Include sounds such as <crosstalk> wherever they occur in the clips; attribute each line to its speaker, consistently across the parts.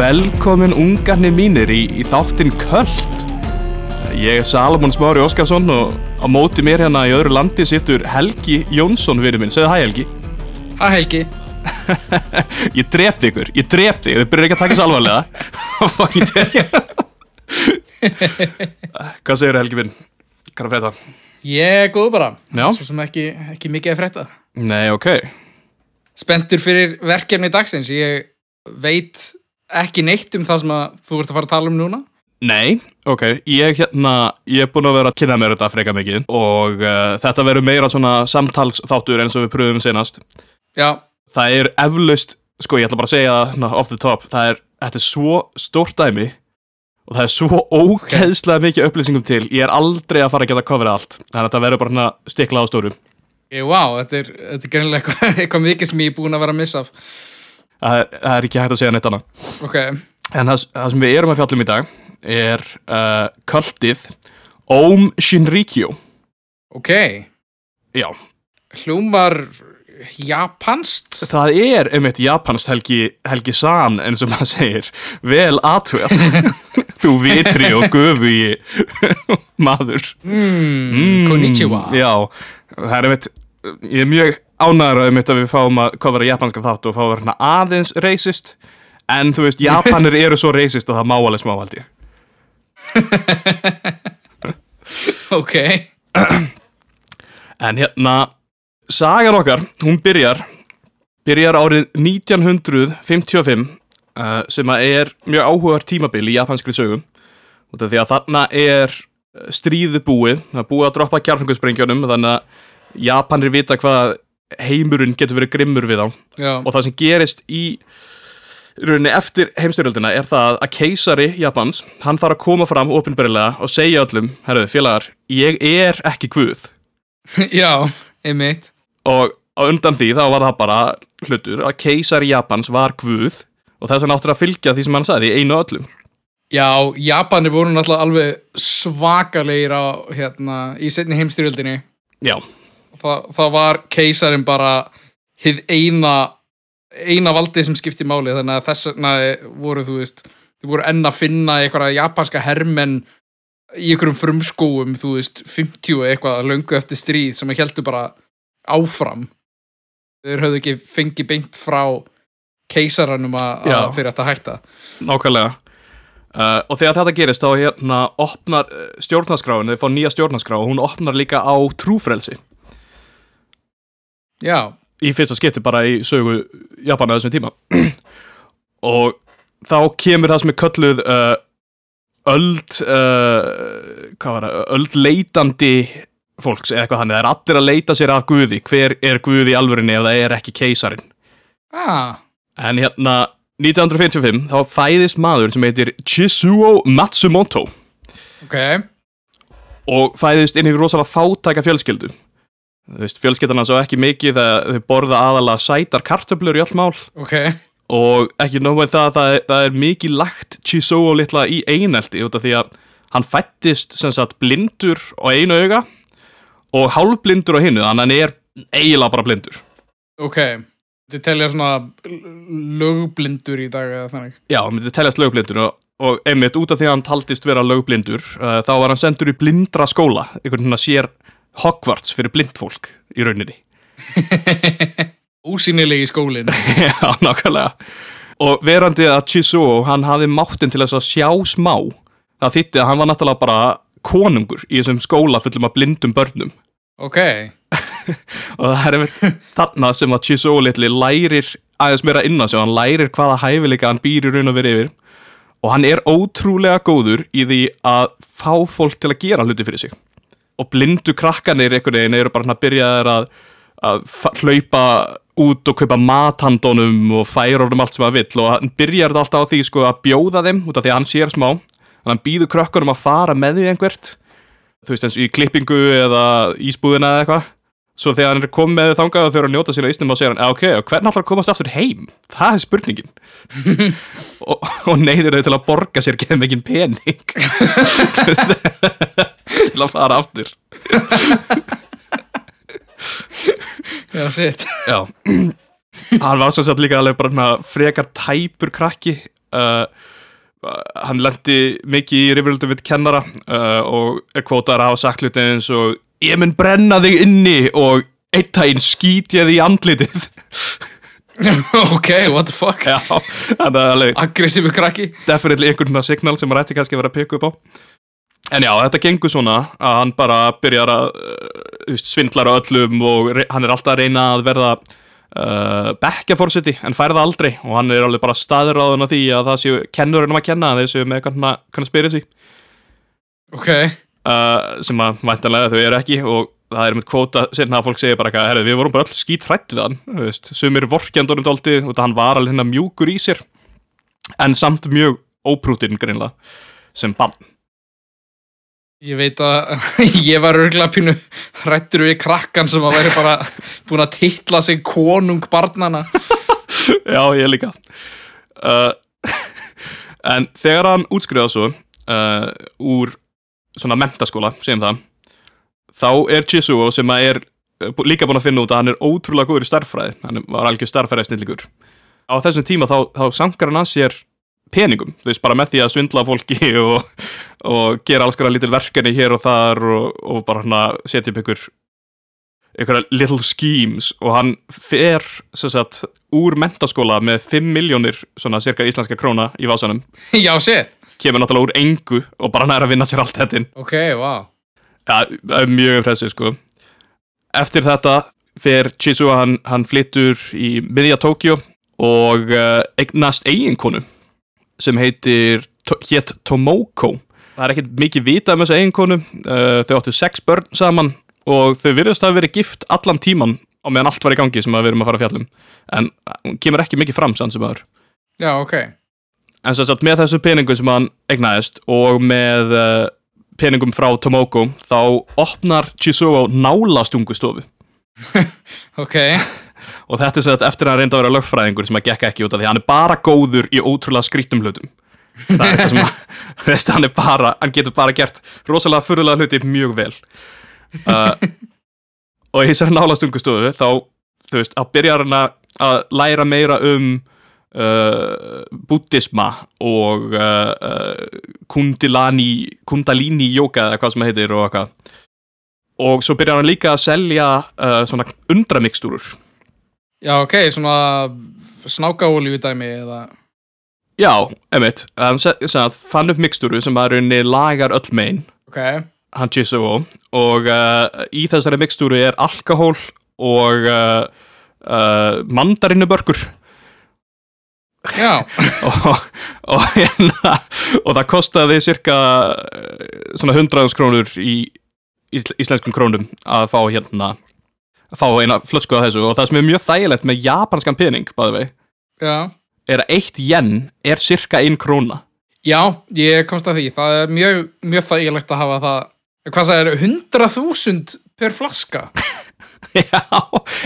Speaker 1: velkomin ungarnir mínir í, í þáttinn Köld. Ég er Salomon Smári Óskarsson og á móti mér hérna í öðru landi sittur Helgi Jónsson fyrir minn. Segðu hæ Helgi.
Speaker 2: Hæ Helgi <laughs>
Speaker 1: Ég drepti ykkur, ég drepti, þið byrjar ekki að taka þessu alvarlega. <laughs> Fucking drepti. <laughs> Hvað segir Helgi minn? Hvað er að frétta?
Speaker 2: Ég er góð bara
Speaker 1: Já.
Speaker 2: Svo sem ekki, ekki mikið að frétta
Speaker 1: Nei, ok.
Speaker 2: Spenntur fyrir verkefni dagsins Ég veit ekki neitt um það sem að þú ert að fara að tala um núna
Speaker 1: Nei, ok, ég hérna, ég er búinn að vera að kynna mér þetta freka mikið og uh, þetta verður meira svona samtalsþáttur eins og við pröfum senast.
Speaker 2: Já,
Speaker 1: Það er eflaust, sko ég ætla bara að segja það off the top, það er, þetta er svo stórt dæmi og það er svo ógeðslega mikið upplýsingum til, ég er aldrei að fara að geta coverið allt, þannig að þetta verður bara svona stiklað á stóru.
Speaker 2: wow, þetta er, þetta er greinilega eitthvað, <laughs> eitthvað mikið sem ég er búin að vera að missa af
Speaker 1: Það er, það ekki hægt að segja neitt annað.
Speaker 2: Ok,
Speaker 1: En það, það sem við erum að fjallum í dag er uh, kvöldið Om Shinrikyo.
Speaker 2: ok.
Speaker 1: Já,
Speaker 2: Hljómar japanskt?
Speaker 1: Það er einmitt japansk Helgi, Helgi San eins og maður segir. Vel atvöð <laughs> þú vitri og gufu í maður
Speaker 2: mm, Konnichiwa.
Speaker 1: Já, það er einmitt ég er mjög ánæður að við fáum að kofra japanska þátt og fá að vera aðeins racist. En þú veist, Japanir eru svo racist og það má alveg smá held ég. <laughs>
Speaker 2: Ok,
Speaker 1: En hérna, sagan okkar, hún byrjar, byrjar árið 1955 uh, sem að er mjög áhugaður tímabil í japanskri sögum. Af því að þarna er stríðu búið, það er búið að droppa kjarnungusprengjónum, þannig að Japanir vita hvað heimurinn getur verið grimmur við á.
Speaker 2: já,
Speaker 1: Og það sem gerist í rauninni eftir heimstyrjöldina er það að keisari Japans, hann þarf að koma fram ofinberilega og segja öllum, herru, félagar, ég er ekki guð. <laughs>
Speaker 2: já, einmitt.
Speaker 1: Og undan því þá var það bara hlutur að keisari Japans var guð og þess vegna áttur að fylgja því sem hann sagði í einu öllum
Speaker 2: Já, Japanir voru náttúrulega alveg svakalegir á, hérna, í setni heimstyrjöldinni.
Speaker 1: Já,
Speaker 2: Þa, það var keisarin bara hið eina eina valdið sem skipti máli. Þannig að þess vegna voru þú veist þið voru enn að finna einhverja japanska hermenn í einhverjum frumskóum þú veist 50 eitthvað löngu eftir stríð sem að heldur bara áfram. Þeir höfðu ekki fengið beint frá keisaranum að ætti að hætta.
Speaker 1: Nákvæmlega. Uh, og þegar þetta gerist þá hérna opnar uh, stjórnarskráin, þeir fá nýja stjórnarskrá og hún opnar líka á trúfrelsi
Speaker 2: Já,
Speaker 1: í fyrsta skipti bara í sögu Japana þessum tíma. <clears throat> Og þá kemur það sem er kölluð uh, öld uh, hvað var það, öld leitandi fólks eða eitthvað þannig, það er allir að leita sér af Guði, hver er Guði í alvörinni ef það er ekki keisarin
Speaker 2: ah,
Speaker 1: en hérna 1955 þá fæðist maður sem heitir Chisuo Matsumoto.
Speaker 2: Ok.
Speaker 1: Og fæðist inn í rosalega fátæka fjölskyldu þú veist, fjölskyldan hans á ekki mikið það þau borða aðalega sætar kartöflur í öll mál.
Speaker 2: Ok,
Speaker 1: og ekki nóg með það, það er, það er mikið lagt Chisuo litla í einelti út af því að hann fættist sem sagt blindur á einu auga og hálfblindur á hinnu, þannig að hann er eiginlega bara blindur.
Speaker 2: Ok. Þið telja svona lögblindur í dag eða þannig?
Speaker 1: Já, myndi teljast lögblindur og, og einmitt út af því að hann taldist vera lögblindur uh, þá var hann sendur í blindra skóla einhvern að sér Hogwarts fyrir blind fólk í rauninni. <laughs>
Speaker 2: Úsýnilegi skólin <laughs>
Speaker 1: Já, nákvæmlega. Og verandi að Chisuo, hann hafði máttinn til þess að sjá smá. Það þýtti að hann var náttúrulega bara konungur í þessum skóla fullum af blindum börnum.
Speaker 2: Ok, <laughs>
Speaker 1: og það er einmitt þarna sem að Chisuo litli lærir aðeins meira inn á sig og hann lærir hvaða hæfileika hann býr í raun og verið yfir. Og hann er ótrúlega góður í því að fá fólk til að gera hluti fyrir sig og blindu krakkanir einhvern veginn eru bara hann að byrja þær að, að hlaupa út og kaupa mathandónum og færa orðum allt sem hann vill. Og hann byrjar þetta alltaf á því sko að bjóða þeim út af því að hann sér smá. Þannig að hann býður krökkunum að fara með því einhvert. Þú veist eins og í klippingu eða ísbúðina eða eitthvað. Svo þegar hann er komið með þangað og þau eru að njóta sína ísnum og segja hann, "Já, ok, hvernig ætlar að komast aftur heim? Það er spurningin. <laughs> Og, og neyður þau til að borga sér geðum ekki pening <laughs> til að fara aftur.
Speaker 2: Já, shit.
Speaker 1: Já. Hann var svo satt líka alveg bara frekar tæpur krakki. Uh, hann lendi mikið í rifrildu við kennara uh, og er kvótar að hafa sagt hluti eins og ég mun brenna þig inni og eitt skýt ég því í andlitið. <laughs>
Speaker 2: Ok, what the fuck?
Speaker 1: Já,
Speaker 2: aggressífu krakki.
Speaker 1: Definitely einhvern signal sem maður ætti kannski að vera að peka upp á en já, þetta gengur svona að hann bara byrjar að uh, svindlar á öllum og hann er alltaf að reyna að verða uh, bekkjaforseti en fær það aldrei. Og hann er alveg bara staður á því að það séu kennurinn um að kenna séu með eitthvað conspiracy
Speaker 2: ok,
Speaker 1: uh, sem að væntanlega þau eru ekki og það er með kvóta sérna að fólk segir bara eitthvað, herri, við vorum bara öll skít hrætt við hann. Þú veist, sumir vorkjandurum dóldi og það hann var alveg hérna mjúkur í sér en samt mjög óprútin greinlega sem bann
Speaker 2: ég veit að <laughs> ég var örgulega pínu hrættur við krakkan sem að væri bara búin að titla sig konung barnana <laughs>
Speaker 1: Já, ég líka. Uh, <laughs> En þegar hann útskriðað svo uh, úr svona mentaskóla, segjum það þá er Chisuo sem að er uh, líka búin að finna út að hann er ótrúlega góður í starffræði hann var algjör starffræði snillingur á þessum tíma þá, þá sankar hann að sér peningum, þú veist, bara með því að svindla fólki <laughs> og, og gera alls konar lítil verkefni hér og þar og, og bara hann að setja upp ykkur einhverja little schemes. Og hann fer sem sagt úr mentaskóla með 5 miljónir svona cirka íslenska króna í vásanum <laughs>
Speaker 2: já, shit,
Speaker 1: kemur náttúrulega úr engu og bara hann er að vinna sér allt þetta
Speaker 2: ok, wow
Speaker 1: ja, það er mjög impressið sko. Eftir þetta fer Chizu hann, hann flyttur í miðja Tókjó og uh, eignast eiginkonu sem heitir To- hét Tomoko. Það er ekkert mikið vitað um þessa eiginkonu. Uh, þau áttu sex börn saman og þau virðast að verið gift allan tíman á meðan allt var í gangi sem að við erum að fara að fjallum. En hún kemur ekki mikið fram sann sem aður
Speaker 2: já, ok,
Speaker 1: en sem sagt með þessu peningum sem hann eignaðist og með uh, peningum frá Tomoko þá opnar Chizuo nálastungustofu. <laughs>
Speaker 2: Ok
Speaker 1: og þetta er sagt eftir að hann reynda að vera lögfræðingur sem að gekka ekki út af því að hann er bara góður í ótrúlega skrítum hlutum. Það er eitthvað sem að <laughs> veist, hann er bara, hann getur bara gert rosalega fyrirlega hluti mjög vel. Uh, og í þessari nálastungustofu þá, þú veist, þá byrjar hann að- að læra meira um uh, buddhisma og uh, uh, kundilani kundalini yoga eða hvað sem það heitir og eitthvað. Og svo byrjar hann líka að selja uh, svona undramikstúrur
Speaker 2: já, ok, svona snákaólíu dæmi eða
Speaker 1: Já, emitt, hann fann upp mikstúru sem að rauninni lagar öll megin
Speaker 2: ok,
Speaker 1: hann Chizuo og uh, í þessari mikstúru er alkohól og uh, uh, mandarinubörkur.
Speaker 2: Já. <laughs>
Speaker 1: Og, og, hérna, og það kostaði cirka svona hundraðans krónur í ís- íslenskum krónum að fá hérna fá eina flösku af þessu. Og það sem er mjög þægilegt með japanskan pening, bæði vei
Speaker 2: já,
Speaker 1: er að eitt yen er cirka ein króna.
Speaker 2: Já, ég komst að því. Það er mjög, mjög þægilegt að hafa það. Hvað það er, 100.000 per flaska? <laughs>
Speaker 1: Já,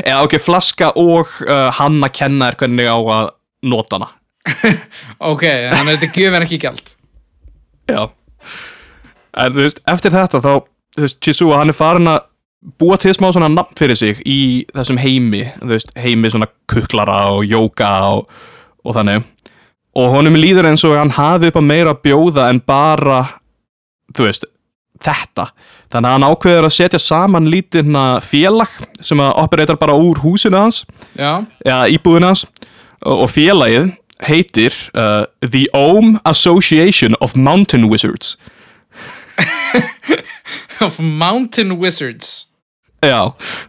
Speaker 1: eða ok, flaska og uh, hann að kenna er hvernig á að nota hana. <laughs>
Speaker 2: Ok, þannig að þetta gefur ekki gjald.
Speaker 1: Já. En þú veist, eftir þetta þá þú veist, Chisua, hann er farin að búa til smá svona nafn fyrir sig í þessum heimi, þú veist, heimi svona kuklara og jóka og, og þannig. Og honum líður eins og hann hafi upp að meira bjóða en bara þú veist, þetta. Þannig að hann ákveður að setja saman lítinn félag sem að opereitar bara úr húsinu hans
Speaker 2: já,
Speaker 1: eða íbúðina hans. Og og félagið heitir uh, The Ohm Association of Mountain Wizards. <laughs>
Speaker 2: Of Mountain Wizards
Speaker 1: Já,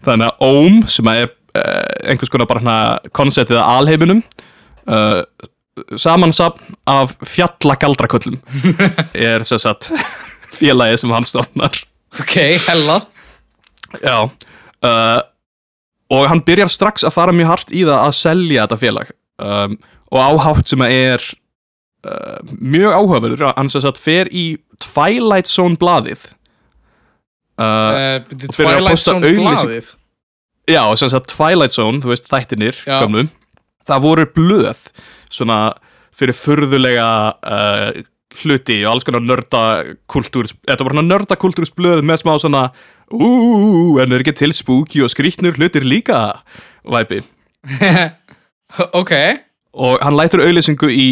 Speaker 1: þannig að Ohm sem er uh, einhvers konar bara hana konceptið að alheiminum uh, samansapn af fjallagaldraköllum <laughs> er sem sagt félagið sem hann stofnar.
Speaker 2: Ok, hella.
Speaker 1: Já uh, og hann byrjar strax að fara mjög hart í það að selja þetta félag um, og áhátt sem að er uh, mjög áhugaverður. Hann sem sagt fer í Twilight Zone blaðið uh,
Speaker 2: uh, Twilight Zone blaðið?
Speaker 1: Já, sem sagt Twilight Zone, þú veist þættinir gömlu, það voru blöð svona fyrir furðulega uh, hluti og alls konar nördakultúrs þetta var svona nördakultúrs blöð með smá svona úúúú, en er ekki til spooky og skrýtnur hlutir líka? væpi. <laughs>
Speaker 2: Ok,
Speaker 1: og hann lætur auðlýsingu í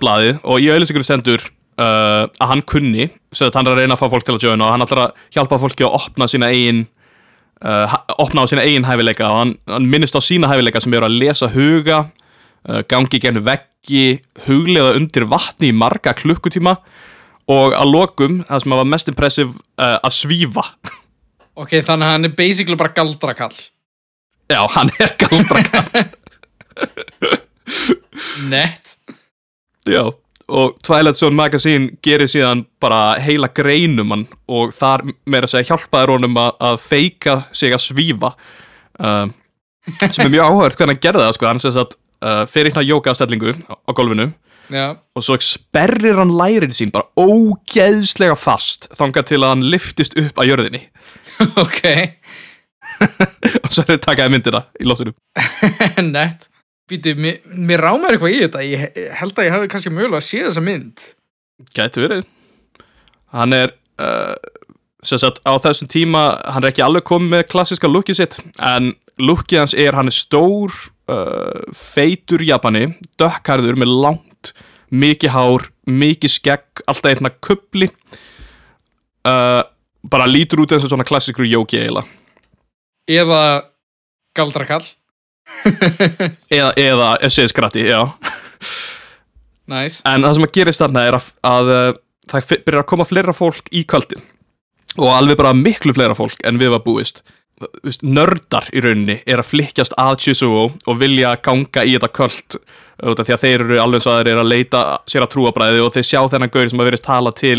Speaker 1: blaðið og í auðlýsingu stendur uh, að hann kunni sem að hann er að reyna að fá fólk til að joina og hann ætlar að hjálpa fólki að opna sína eigin uh, opna á sína eigin hæfileika og hann, hann minnist á sína hæfileika sem eru að lesa huga uh, gangi genið veggi huglega undir vatni í marga klukkutíma og að lokum, það sem var mest impressiv uh, að svífa <laughs>
Speaker 2: Ok, þannig að hann er basically bara galdrakall.
Speaker 1: já, hann er galdrakall <laughs>
Speaker 2: Nett.
Speaker 1: Já, og Twilight Zone Magazine gerir síðan bara heila greinum hann og þar meira að segja hjálpaður honum að, að feika sig að svífa uh, sem er mjög áhört hvernig hann gerði það sko, hann sem sagt uh, fyrir hérna jókastellingu á, á gólfinu
Speaker 2: Já.
Speaker 1: og svo sperrir hann lærið sín bara ógeðslega fast þangað til að hann liftist upp að jörðinni <laughs> <laughs>
Speaker 2: ok.
Speaker 1: og svo er það takaði myndina í loftinu <laughs>
Speaker 2: Nett. Býtu, mér, mér rámar eitthvað í þetta. Ég he- held að ég hafi kannski mögulega að sé þessa mynd.
Speaker 1: Gæti verið Hann er uh, sagt á þessum tíma hann er ekki alveg komið með klassiska lookið sitt en lookið hans er hann er stór uh, feitur Japani dökkarður með langt mikið hár, mikið skegg alltaf einna kubli uh, bara lítur út eins og svona klassiskur jóki eiginlega
Speaker 2: Eða galdrakall. <laughs>
Speaker 1: eða, eða séð skratti, já.
Speaker 2: Næs.
Speaker 1: En það sem að gerist þarna er að, að uh, það fi- byrjar að koma fleira fólk í kvöldin og alveg bara miklu fleira fólk en við var búist. Nördar í rauninni er að flykkjast að Chizuo og vilja ganga í þetta kvöld af því að þeir eru alveg eins og þeir eru að leita sér að trúabræði og þeir sjá þennan gaur sem að verið tala til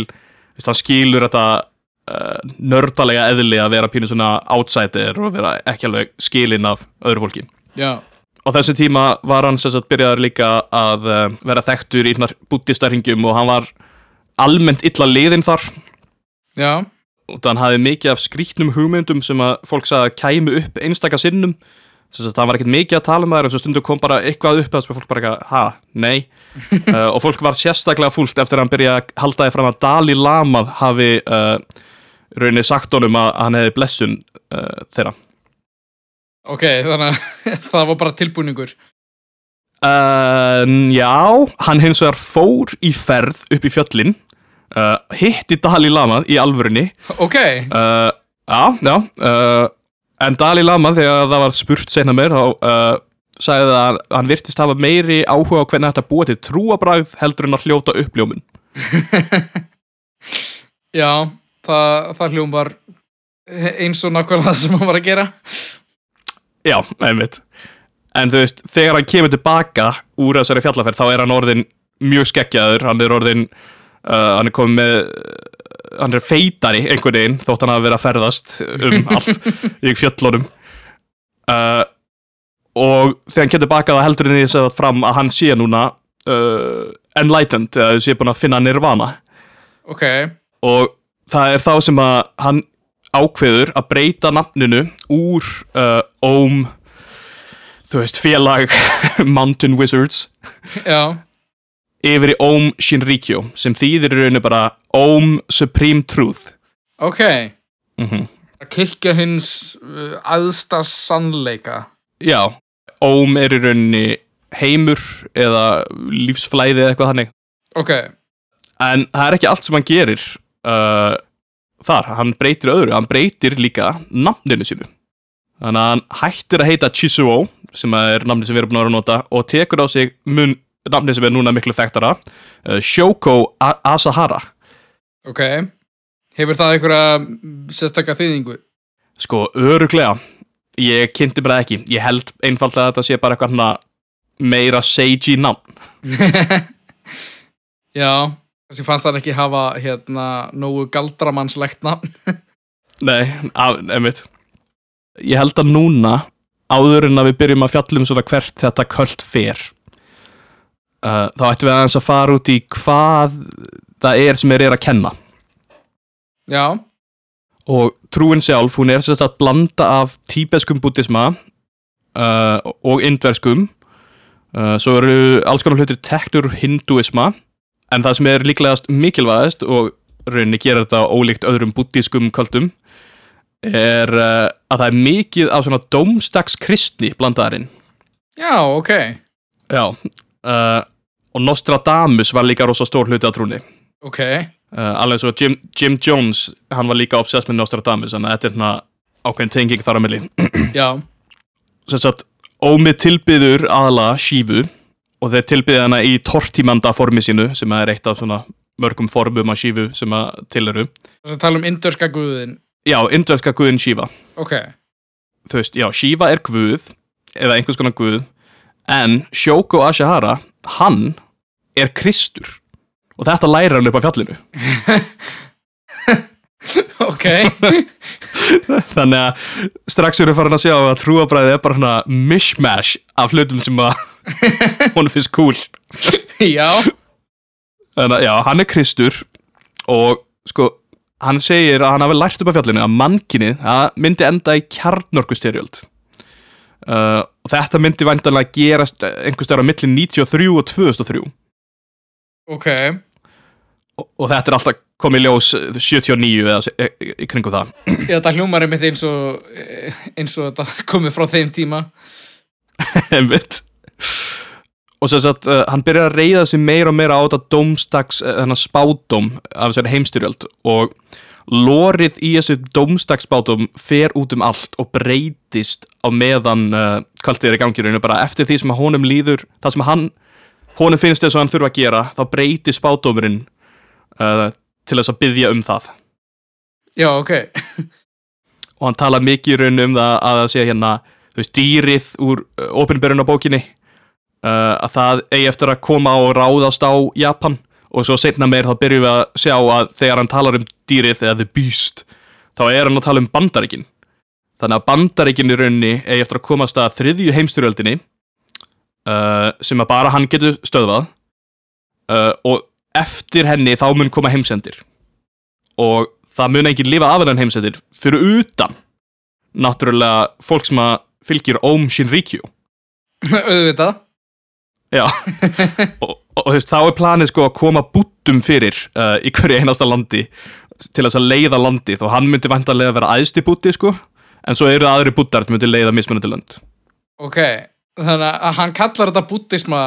Speaker 1: hann skilur þetta uh, nördalega eðli að vera pínu svona outsider og vera ekki alveg skilinn af öðru fólki
Speaker 2: Já.
Speaker 1: Á þessu tíma var hann sem sagt byrjaður líka að uh, vera þekktur í hnar búttistarhingjum og hann var almennt illa liðinn þar
Speaker 2: Já.
Speaker 1: og þannig hann hafði mikið af skrýtnum hugmyndum sem að fólk sagði að kæmu upp einstaka sinnum sem sagt hann var ekkert mikið að tala um það en svo stundu kom bara eitthvað upp að fólk bara eitthvað, ha, nei uh, <laughs> og fólk var sérstaklega fúlt eftir að hann byrjaði að halda því fram að Dalí Lamað hafi uh, rauninni sagt honum að hann hefði blessun uh, þeirra
Speaker 2: Ok, þannig að <laughs> það var bara tilbúningur.
Speaker 1: Uh, já, hann hins vegar fór í ferð upp í fjöllin uh, hitti Dalí Lama í alvörunni
Speaker 2: Ok.
Speaker 1: uh, Já, já uh, En Dalí Lama þegar það var spurt seinna meir þá sagði það að hann virtist hafa meiri áhuga á hvernig þetta búa til trúabræð heldur en að hljóta uppljómun <laughs>
Speaker 2: Já, það, það hljóm var eins og nákvæmlega það sem hann var að gera.
Speaker 1: Já, einmitt. En þú veist, þegar hann kemur tilbaka úr þessari fjallaferð þá er hann orðin mjög skeggjaður, hann er orðin uh, hann er komið með hann er feitari einhvern veginn þótt hann hafi verið að ferðast um <laughs> allt í fjöllunum. Uh, og þegar hann kemur tilbaka þá heldur henni þess að fram að hann sé núna uh, enlightened, eða sé búin að finna nirvana.
Speaker 2: Ok.
Speaker 1: og það er þá sem að hann ákveður að breyta nafninu úr uh, Óm þú veist, félag <laughs> Mountain Wizards
Speaker 2: Já.
Speaker 1: yfir í Óm Shinrikyo sem þýðir í rauninu bara Óm Supreme Truth
Speaker 2: Ok.
Speaker 1: mm
Speaker 2: Að kirkja hins uh, aðsta sannleika.
Speaker 1: Já, Óm er í rauninni heimur eða lífsflæði eða eitthvað þannig
Speaker 2: Ok.
Speaker 1: en það er ekki allt sem hann gerir uh, þar, hann breytir öðru hann breytir líka nafninu sínu þannig að hann hættir að heita Chizuo sem er nafni sem við erum búin að nota og tekur á sig mun, nafni sem er núna miklu þekktara uh, Shoko A Asahara
Speaker 2: Ok. Hefur það einhverja sérstakka þýðingu?
Speaker 1: sko, öruglega ég kynnti bara ekki, ég held einfallega að þetta sé bara eitthvað meira seiji nafn <laughs>
Speaker 2: Já. Þessi fannst það ekki hafa hérna nógu galdramannslegt nafn. <laughs>
Speaker 1: Nei, einmitt Ég held að núna áður en að við byrjum að fjallum svona hvert þetta köld fer uh, þá ættum við aðeins að fara út í hvað það er sem er er að kenna
Speaker 2: Já.
Speaker 1: og trúin sjálf, hún er sérst að blanda af tíbeskum búddisma uh, og indverskum uh, svo eru alls konar hlutir teknur hinduisma en það sem er líklegast mikilvægast og rauninni gera þetta ólíkt öðrum búddískum kvöldum er uh, að það er mikið af svona dómstags kristni blandaðarinn.
Speaker 2: Já, ok.
Speaker 1: já, uh, og Nostradamus var líka rosa stór hluti á trúni
Speaker 2: ok,
Speaker 1: uh, alveg svo Jim, Jim Jones hann var líka obsessed með Nostradamus þannig að þetta er svona ákveðin tenging þar á milli.
Speaker 2: Já.
Speaker 1: Sem sagt ómið tilbyður aðla Shivu og þeir tilbyða hana í tortímanda formi sínu sem er eitt af svona mörgum formum af Shivu sem að til eru.
Speaker 2: Þess að tala um indörska guðin
Speaker 1: já, indverska guðin Shiva.
Speaker 2: Ok,
Speaker 1: þú veist, já, Shiva er guð eða einhvers konar guð en Shoko Ashihara hann er Kristur. Og þetta læra hann upp á fjallinu. <laughs>
Speaker 2: Ok <laughs>
Speaker 1: þannig að strax eru farin að sjá að trúabræði er bara hana mishmash af hlutum sem að <laughs> hún finnst cool.
Speaker 2: Já,
Speaker 1: þannig að já, hann er Kristur og sko hann segir að hann hafi lært upp á fjallinu að mannkinni það myndi enda í kjarnorkustyrjöld uh, og þetta myndi væntanlega gerast einhvers vegar á milli 93 og 2003
Speaker 2: ok
Speaker 1: og, og þetta er alltaf komið ljós 79 eða s- í, í kringum það. <clears throat>
Speaker 2: Já, þetta hljómar einmitt eins og eh, eins og þetta komið frá þeim tíma. <laughs>
Speaker 1: Einmitt. Og sem sagt, uh, hann byrjar að reyða sig meira og meira á þetta dómstags uh, þennan spádóm af þessari heimstyrjöld og lorið í þessu dómstagsspádóm fer út um allt og breytist á meðan uh, kvöldið er í gangirinu bara. Eftir því sem að honum líður það sem hann, honum finnst þess að hann þurfa að gera þá breytist spádómurinn uh, til þess að byggja um það.
Speaker 2: Já, ok. <laughs>
Speaker 1: Og hann tala mikið í raun um það að það sé hérna þú veist, dýrið úr opinberun á bókinni uh, að það eigi eftir að koma og ráðast á Japan. Og svo setna meir þá byrjum við að sjá að þegar hann talar um dýrið eða the beast þá er hann að tala um bandaríkin. Þannig að bandaríkin í rauninni eigi eftir að komast að þriðju heimstyrjöldinni uh, sem að bara hann getur stöðvað uh, og eftir henni þá mun koma heimsendir. Og það mun ekki lifa af hennan heimsendir fyrir utan náttúrulega fólk sem að fylgir Om Shinrikyo <laughs>
Speaker 2: auðvitað.
Speaker 1: Já. <laughs> Og, og, þú veist, þá er planið sko að koma búttum fyrir uh, í hverju einasta landi til þess að leiða landið. Og hann myndi vantarlega vera æðsti bútti sko en svo eru aðri búttar sem myndi leiða mismunandi lönd.
Speaker 2: Ok, þannig að hann kallar þetta búddisma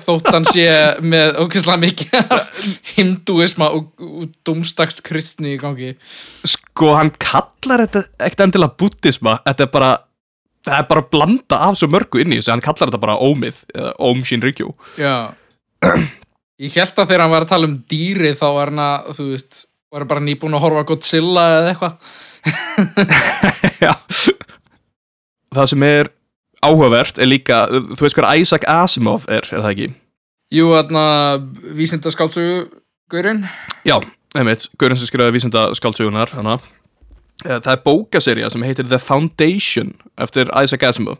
Speaker 2: þótt hann sé með ókvæslega mikið af hindúisma og, og domstags kristni í gangi.
Speaker 1: Sko hann kallar þetta ekkert endilega búttisma þetta er bara það er bara blanda af svo mörgu inn í þessu hann kallar þetta bara Ómið eða Om Shinrikyo
Speaker 2: Já. Ég held að þegar hann var að tala um dýri þá var hann að, þú veist, var bara nýbúin að horfa Godzilla eða eitthvað. <laughs>
Speaker 1: Já. Það sem er áhugavert er líka, þú veist hver Isaac Asimov er, er það ekki?
Speaker 2: Jú, þarna vísindaskáldsögu Gaurinn
Speaker 1: Já, einmitt, Gaurin sem skrifaði vísinda skáldsögunar hana. Eh, Það er bókaserja sem heitir The Foundation eftir Isaac Asimov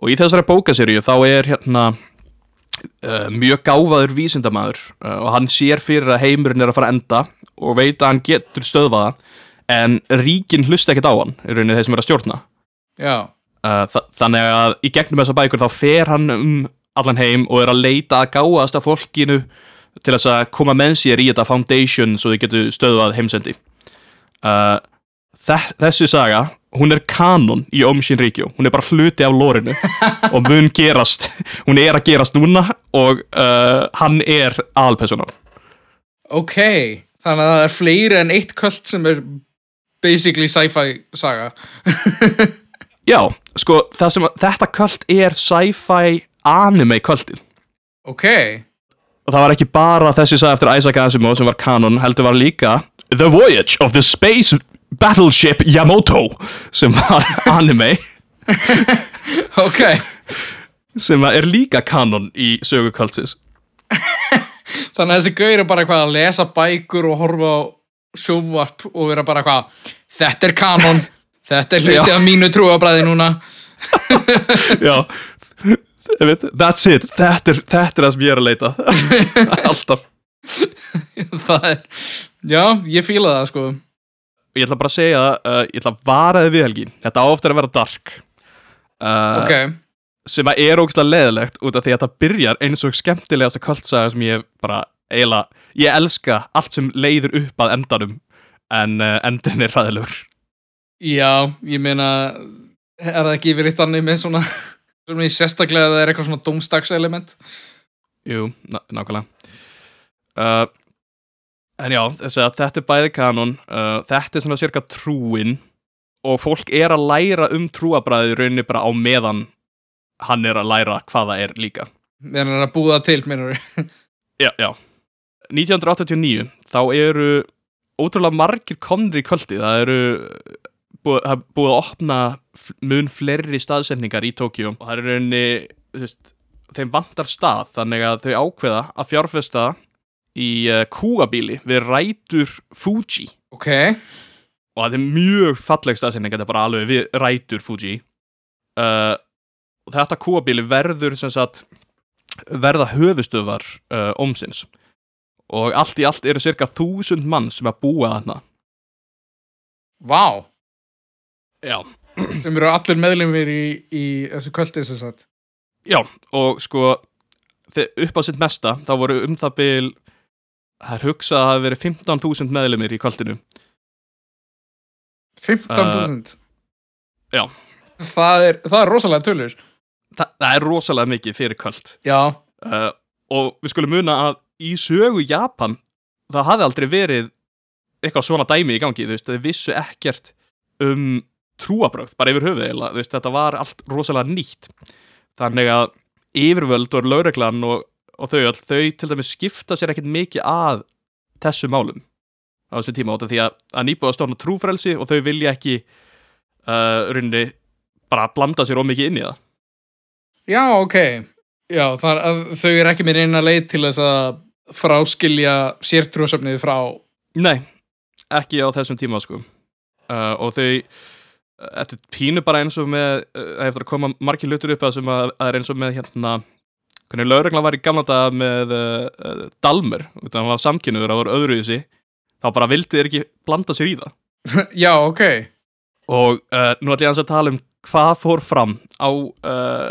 Speaker 1: og í þessari bókaserju þá er hérna uh, mjög gáfaður vísindamaður uh, og hann sér fyrir að heimurinn er að fara að enda og veit að hann getur stöðvaða en ríkin hlusta ekkert á hann í rauninni þeir sem er að stjórna
Speaker 2: Já,
Speaker 1: þa þannig að í gegnum þessa bækur þá fer hann um allan heim og er að leita að gáast af fólkinu til þess að koma með sér í þetta foundation svo þau getur stöðvað heimsendi. Uh, þe- þessi saga hún er kanon í Om Shinrikyo hún er bara hluti af lórinu <laughs> og mun gerast, hún er að gerast núna og uh, hann er aðalpersonan
Speaker 2: ok Þannig að það er fleiri en eitt köld sem er basically sci-fi saga <laughs>
Speaker 1: já, sko, sem, þetta kvöld er sci-fi anime kvöldið.
Speaker 2: Ok,
Speaker 1: og það var ekki bara þessi saga eftir Isaac Asimov sem var kanon, heldur var líka The Voyage of the Space Battleship Yamoto sem var <laughs> anime.
Speaker 2: Ok.
Speaker 1: Sem er líka kanon í sögu kvöldsins. <laughs>
Speaker 2: Þannig að þessi gaur er bara eitthvað að lesa bækur og horfa á sjóvarp og vera bara eitthvað Þetta er kanon, þetta er hluti af mínu trúabræði núna. <laughs>
Speaker 1: Já. Veit, that's it, þetta er, þetta er það sem ég er að leita. <laughs> Alltaf.
Speaker 2: Það er, já, ég fíla það sko.
Speaker 1: Ég ætla bara að segja, uh, ég ætla að vara þið við helgi. Þetta á ofta að vera dark. Uh,
Speaker 2: Ok,
Speaker 1: sem að er ógæslega leðilegt út af því að þetta byrjar eins og skemmtilegasta kvöldsaga sem ég bara eiginlega, ég elska allt sem leiður upp að endanum en uh, endin er ræðilegur
Speaker 2: já, ég meina er það ekki verið þannig með svona <laughs> svona í sérstaklega að það er eitthvað svona domstagselement
Speaker 1: jú, ná, nákvæmlega. Uh, En já, þetta er bæði kanon uh, Þetta er svona cirka trúin Og fólk er að læra um trúabræði rauninni bara á meðan Hann er að læra hvað það er líka.
Speaker 2: Meðan hann er að búða til, minnur <laughs>
Speaker 1: Já, já. 1989, þá eru ótrúlega margir komnir í kvöldi. Það eru búið, það er búið að opna mun fleiri staðsetningar í Tókjó og það er rauninni þú veist, þeim vantar stað þannig að þau ákveða að fjárfesta í uh, kúabíli við rætur Fuji.
Speaker 2: Ok,
Speaker 1: og það er mjög falleg staðsetning þetta er bara alveg við rætur Fuji. Uh, og þetta kúabíli verður sem sagt verða höfustöfar uh, ómsins. Og allt í allt eru cirka þúsund mann sem að búa þarna.
Speaker 2: Vá
Speaker 1: já,
Speaker 2: sem eru allir meðlumir í, í þessu kvöldi sem sagt.
Speaker 1: Já og sko upp á sitt mesta þá voru um það bil það er hugsað að það verið 15.000 meðlumir í kvöldinu.
Speaker 2: 15.000
Speaker 1: já.
Speaker 2: það er, það er rosalega tölur.
Speaker 1: Þa, það er rosalega mikið fyrir kvöld.
Speaker 2: Já,
Speaker 1: uh, og við skulum muna að í sögu Japan það hafði aldrei verið eitthvað svona dæmi í gangi, þú veist, þau vissu ekkert um trúabrögð, bara yfir höfuð þetta var allt rosalega nýtt. Þannig að yfirvöld og lögreglan og, og þau öll, þau til dæmis skipta sér ekkert mikið að þessu málum á þessu tíma, af því að, að nýbúið að stofna trúfrelsi og þau vilja ekki uh, runni bara blanda sér ómikið inn í það.
Speaker 2: Já, ok. Já, er að þau eru ekki með eina leið til þess að fráskilja sértrúasöfnið frá
Speaker 1: Nei, ekki á þessum tíma sko. Uh, og þau þetta er pínu bara eins og með uh, eftir að koma margir hlutur upp að sem að, að er eins og með hérna hvernig lögreglan var í gamla daga með uh, Dalmer, þannig að hann var samkynnuður það var öðru í sig, þá bara vildi þeir ekki blanda sér í það. <laughs>
Speaker 2: Já, ok.
Speaker 1: Og uh, nú ætlum ég að tala um hvað fór fram á uh,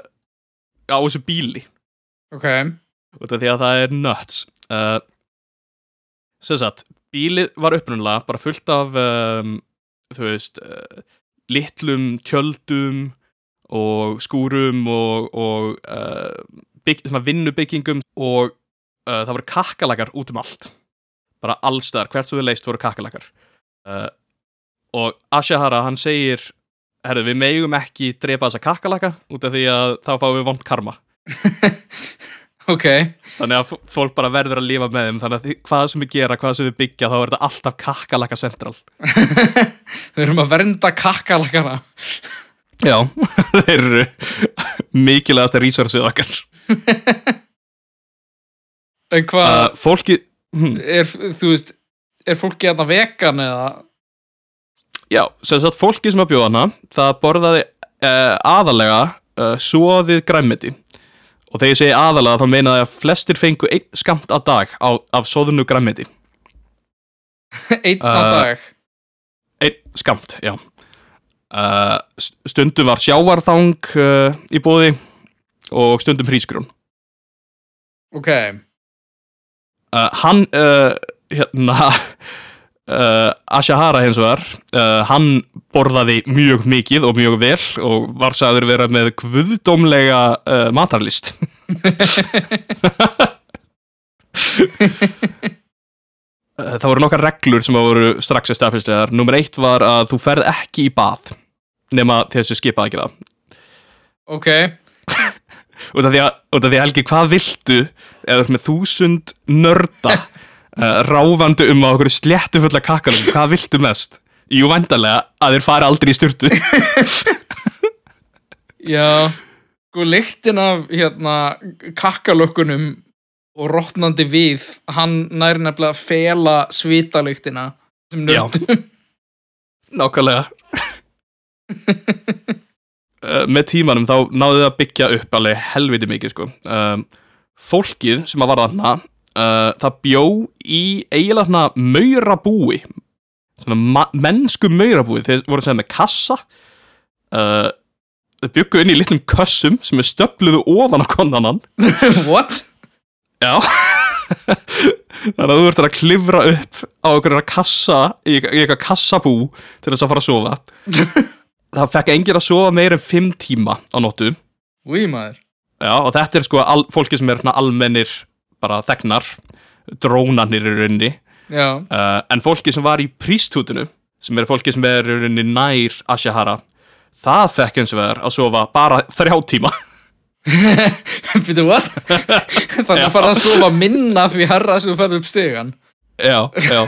Speaker 1: á þessu bíli.
Speaker 2: Ok,
Speaker 1: út af því að það er nuts. Uh, sem sagt bílið var upprunalega bara fullt af um, þú veist litlum tjöldum og skúrum og, og uh, bygg, vinnubyggingum og uh, það voru kakkalakar út um allt. Bara allstaðar, hvert sem við leist voru kakkalakar uh, og Ashihara hann segir herru við megum ekki drepa þessa kakkalaka út af því að þá fáum við vond karma <laughs>
Speaker 2: ok.
Speaker 1: Þannig að fólk bara verður að lifa með þeim. Þannig að hvað sem við gera, hvað sem við byggja Þá er þetta alltaf kakkalaka central. <laughs>
Speaker 2: Við erum að vernda kakkalakana
Speaker 1: Já, <laughs> þeir eru mikilvægasta resursið okkar. <laughs>
Speaker 2: En hvað,
Speaker 1: uh, Fólki hm,
Speaker 2: er, þú veist er fólki að vegan eða?
Speaker 1: Já, sem sagt fólki sem að bjóða hana Það borðaði uh, aðalega uh, Svoðið græmmiti Og þegar ég segi aðalega þá meina það að flestir fengu einn skamt á dag á, Af svoðinu græmmiti <laughs>
Speaker 2: einn á
Speaker 1: Uh,
Speaker 2: dag?
Speaker 1: Einn skamt, já. Uh, Stundum var sjávarþang uh, í bóði Og stundum hrísgrún
Speaker 2: Ok,
Speaker 1: hann hérna <laughs> uh, Ashihara hins vegar uh, hann borðaði mjög mikið og mjög vel og var sagður vera með guðdómlega uh, matarlist Uh, Það voru nokkar reglur sem voru strax establishlegar. Númer eitt var að þú ferð ekki í bað nema þessu skipað ekki það.
Speaker 2: ok
Speaker 1: út af því að, því að Helgi, hvað viltu eða þú ert með þúsund nörda <laughs> uh, ráfandi um á okkur sléttu fulla kakkalum, hvað viltu mest? Jú, væntalega að þeir fari aldrei í styrtu <laughs>
Speaker 2: Já, sko lyktin af hérna kakkalökkunum og rotnandi við hann nær nefnilega að fela svitalyktina sem
Speaker 1: Já.
Speaker 2: nördum <laughs> <laughs>
Speaker 1: Nákvæmlega. Uh, Með tímanum þá náðu þið að byggja upp alveg helviti mikið sko. Um, Fólkið sem að var þarna uh, það bjó í eiginlega ma- mennsku maurabúi. Þeir voru sem með kassa. Uh, þau byggu inn í litlum kössum sem er stöfluðu ofan á konanann <laughs>
Speaker 2: What?
Speaker 1: Já. <laughs> Þannig að þú ert að klifra upp á einhverja kassa í, eitthvað kassabú til þess að fara að sofa. <laughs> Það fekk enginn að sofa meir en fimm tíma á nóttu.
Speaker 2: Úi maður.
Speaker 1: Já, og þetta er sko fólki sem er svona almennir bara þegnar, drónanir í rauninni, uh, en fólki sem var í prísthútinu, sem er fólki sem er í rauninni nær Ashihara, það fekk eins og vegar að sofa bara þrjá tíma. <laughs>
Speaker 2: Býtu, what? Þannig að fara að sofa minna því herra sem ferð upp stegan
Speaker 1: já, já.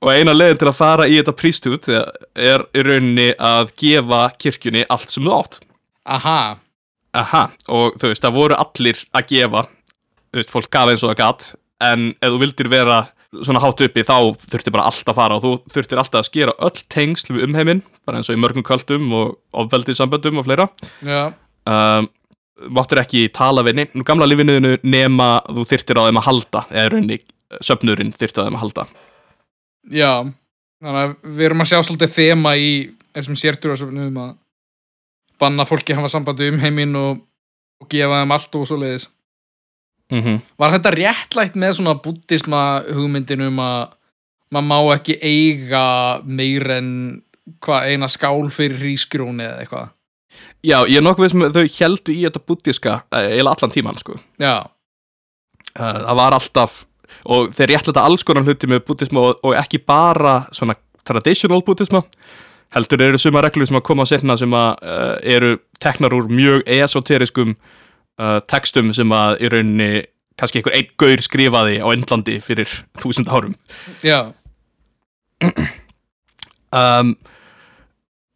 Speaker 1: og eina leiðin til að fara í þetta prísthút er í rauninni að gefa kirkjunni allt sem þú átt.
Speaker 2: Aha,
Speaker 1: Aha, og þú veist, það voru allir að gefa, veist, fólk gaf eins og það gat, en ef þú vildir vera svona hátt uppi, þá þurfti bara allt að fara og þú þurftir alltaf að skera öll tengsl við umheiminn, bara eins og í mörgum kvöldum og ofveldið samböndum og fleira.
Speaker 2: já,
Speaker 1: Um, máttir ekki tala við nefn, gamla lífinuðinu nema þú þyrftir á þeim að halda, eða raunni, söfnurinn þyrftir á þeim að halda.
Speaker 2: já Þannig að við erum að sjá svolítið þema í þessum sértúrasöfnum um að banna fólki að hafa sambandi um heiminn og, og gefa þeim allt og svoleiðis
Speaker 1: Mm -hmm.
Speaker 2: Var þetta réttlætt með svona búddisma hugmyndin um að maður má ekki eiga meir en hvað eina skál fyrir hrísgrjóni eða eitthvað
Speaker 1: Já, ég er nokkuð sem þau heldu í þetta búddiska eða allan tíman, sko.
Speaker 2: Já,
Speaker 1: Uh, það var alltaf og þeir réttlega alls konar hluti með búddisma og, og ekki bara svona traditional búddisma heldur eru suma reglur sem að koma að setna sem að uh, eru teknar úr mjög esoteriskum uh, textum sem að í rauninni kannski einhver einn gaur skrifaði á Indlandi fyrir þúsund árum.
Speaker 2: Já, <clears throat>
Speaker 1: um,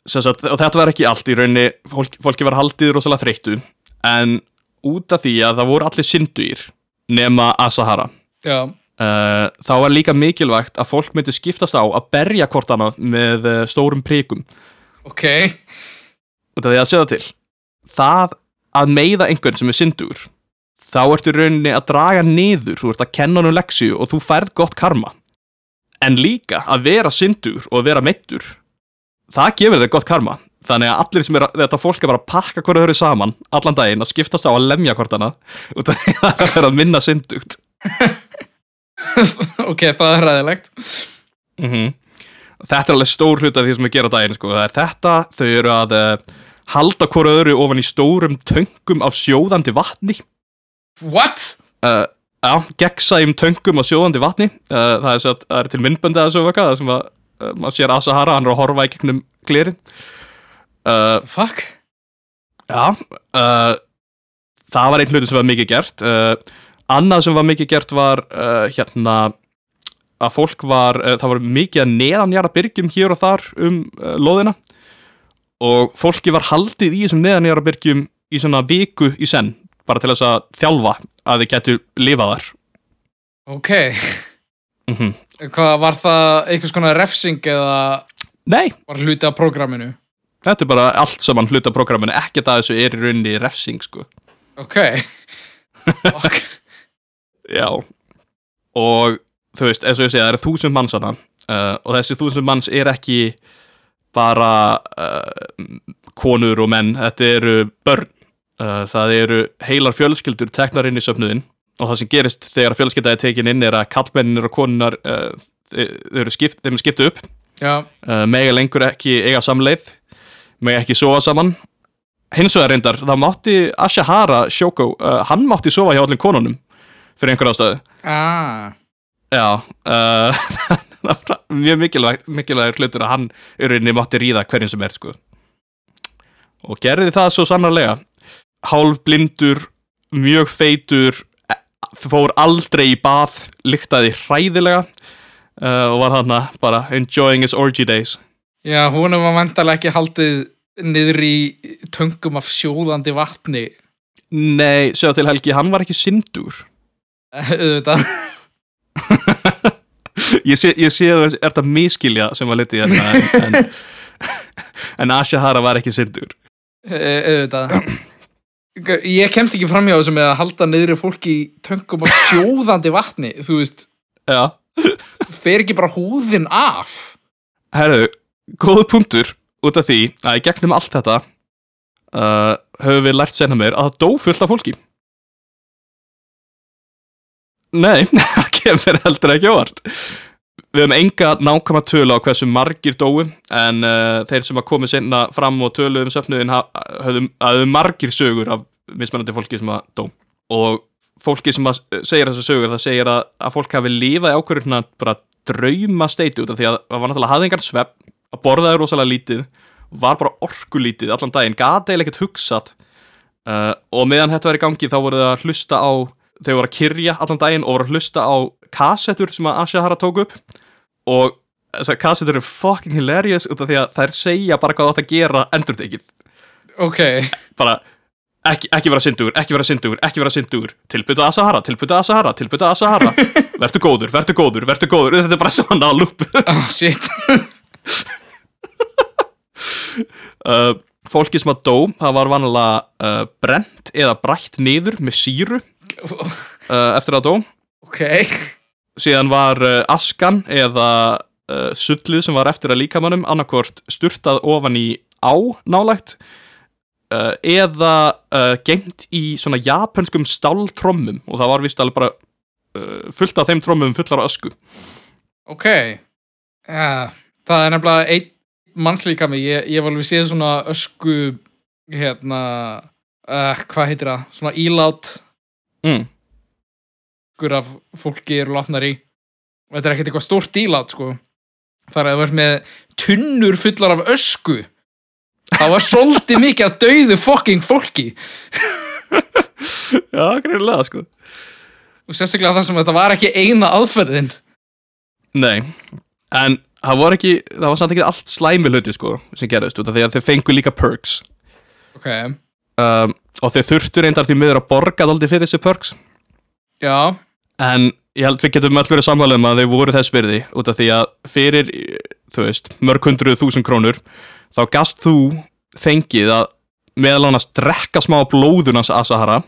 Speaker 1: sagt, og þetta var ekki allt í rauninni, fólk, fólki var haldið rosalega þreyttu en út af því að það voru allir synduir nema Asahara
Speaker 2: já,
Speaker 1: Uh, þá var líka mikilvægt að fólk myndi skiptast á að berja hvort annað með uh, stórum príkum
Speaker 2: ok.
Speaker 1: Og það er að segja til það að meiða einhvern sem er syndur þá ertu rauninni að draga niður þú ert að kenna hann um leksju og þú færð gott karma. En líka að vera syndur og að vera meittur það gefur þig gott karma. Þannig að allir sem er að, þetta fólk er bara að pakka hverju þau eru saman allan daginn að skiptast á að lemja hvort annað út af því að það er að minna syndugt. <laughs>
Speaker 2: Ok, það er ræðilegt
Speaker 1: mm Þetta er alveg stór hluti af því sem við gera á daginn sko. Það er þetta, þau eru að uh, halda hvora öðru ofan í stórum töngum af sjóðandi vatni.
Speaker 2: What?
Speaker 1: uh, Já, gegnsæjum töngum af sjóðandi vatni. Uh, Það er, að, það er til myndböndi að þessu vaka Það sem að uh, maður sér Asahara, hann er að horfa í gegnum glerin
Speaker 2: fuck.
Speaker 1: Já Það var einn hluti sem var mikið gert. Annað sem var mikið gert var hérna að fólk var, það var mikið að neðanjara byrgjum hér og þar um loðina og fólki var haldið í þessum neðanjara byrgjum í svona viku í senn bara til þess að þjálfa að þið getur lifað þar.
Speaker 2: Ok,
Speaker 1: mm
Speaker 2: hvað var það einhvers konar refsing eða
Speaker 1: Nei,
Speaker 2: var hluti af prógraminu?
Speaker 1: Þetta er bara allt saman hluta programminu, ekkert að þessu er í rauninni refsing sko.
Speaker 2: Ok. Fuck. <laughs>
Speaker 1: Já. Og þú veist, eins og ég segja, það eru þúsund manns hana uh, og þessi þúsund manns er ekki bara uh, konur og menn, þetta eru börn. Uh, það eru heilar fjölskyldur teknar inn í söfnuðin og það sem gerist þegar fjölskylda er tekin inn er að kallmenninir og konunar uh, þau þau eru skipt, þeim er skiptu upp. Mega lengur ekki eiga samleið mega ekki sofa saman. Hins vegar reyndar, það mátti Ashihara Shoko, hann mátti sofa hjá allir konunum fyrir einhver ástæðu.
Speaker 2: Ah.
Speaker 1: Já, var <laughs> <laughs> mjög mikilvægt, mikilvægt hlutur að hann í rauninni mátti ríða hverjum sem er sko. og gerði það svo sannarlega. Hálf blindur, mjög feitur e- fór aldrei í bað lyktaði hræðilega uh, og var þarna bara enjoying his orgy days.
Speaker 2: Já, húnum var vantarlega ekki haldið niður í töngum af sjóðandi vatni.
Speaker 1: Nei, sjá til Helgi, hann var ekki syndur. <laughs>
Speaker 2: Auðvitað <laughs>
Speaker 1: ég sé, ég sé að er þetta miskilja sem var litið hérna en, en, <laughs> en Ashihara var ekki syndur.
Speaker 2: Auðvitað. Ég kemst ekki fram hjá þessu með að halda niður fólki í töngum af sjóðandi vatni þú veist,
Speaker 1: Já.
Speaker 2: Fer ekki bara húðin af?
Speaker 1: Herru, góðu punktur út af því að í gegnum allt þetta uh, höfum við lært senna mér að það dó fullt af fólki Nei, <laughs> það kemur heldur ekki óvart. Við höfum enga nákvæma tölu á hversu margir dóu en uh, þeir sem að komu senna fram og töluðu um söfnuðin ha- höfðu höfðu margir sögur af mismunandi fólki sem að dó. Og fólki sem að segir þessar sögur það segir að, að fólk hafi lifað í ákvörðuna bara drauma steiti út af því að það var náttúrulega hafði engan svepp að borðaði rosalega lítið var bara orkulítið allan daginn, gata eða ekkert hugsað. Uh, og meðan þetta var í gangi þá voru það að hlusta á þau voru að kyrja allan daginn og voru að hlusta á kassettur sem að Ashahara tók upp. Og þessar kassettur eru fucking hilarious út af því að þær segja bara hvað það átt að gera endurtekið.
Speaker 2: Ok,
Speaker 1: bara ekki, ekki vera syndugur, ekki vera syndugur, ekki vera syndugur tilbyttu Asahara, tilbyttu Asahara, tilbyttu Asahara <laughs> vertu góður, vertu góður, vertu góður. Þetta er bara svona á lúpu.
Speaker 2: Oh shit. <laughs>
Speaker 1: Uh, fólki sem að dó, það var vanalega uh, brent eða brætt niður með síru uh, eftir að dó.
Speaker 2: Ok,
Speaker 1: síðan var uh, askan eða uh, sullið sem var eftir að líkamannum annarkvort sturtað ofan í á nálægt uh, eða uh, gengt í svona japanskum stáltrommum. Og það var vist alveg bara uh, fullt af þeim trommum fullar af ösku.
Speaker 2: Ok. Ja, það er nefnilega einn mannslíka mig, ég, ég var alveg séð svona ösku hérna hvað heitir það, svona ílát
Speaker 1: mm.
Speaker 2: öskur af fólki eru látnar í. Og þetta er ekkert eitthvað stórt ílát sko. Það er að það verð með tunnur fullar af ösku. Það var svolítið <laughs> mikið af dauðu fucking fólki.
Speaker 1: Já, greinlega sko.
Speaker 2: Og sérstaklega það sem þetta var ekki eina aðferðin.
Speaker 1: Nei, en það var ekki það var samt ekki allt slæmi hluti sko sem gerðist því að þeir fengu líka perks.
Speaker 2: Ok,
Speaker 1: um, og þeir þurftu reyndar því miður að borga dálítið fyrir þessi perks.
Speaker 2: Já,
Speaker 1: En ég held við getum öll verið sammála um að þau voru þess virði út af því að fyrir, þú veist, mörg hundruð þúsund krónur þá gast þú fengið að meðal annars drekka smá blóðunans Asahara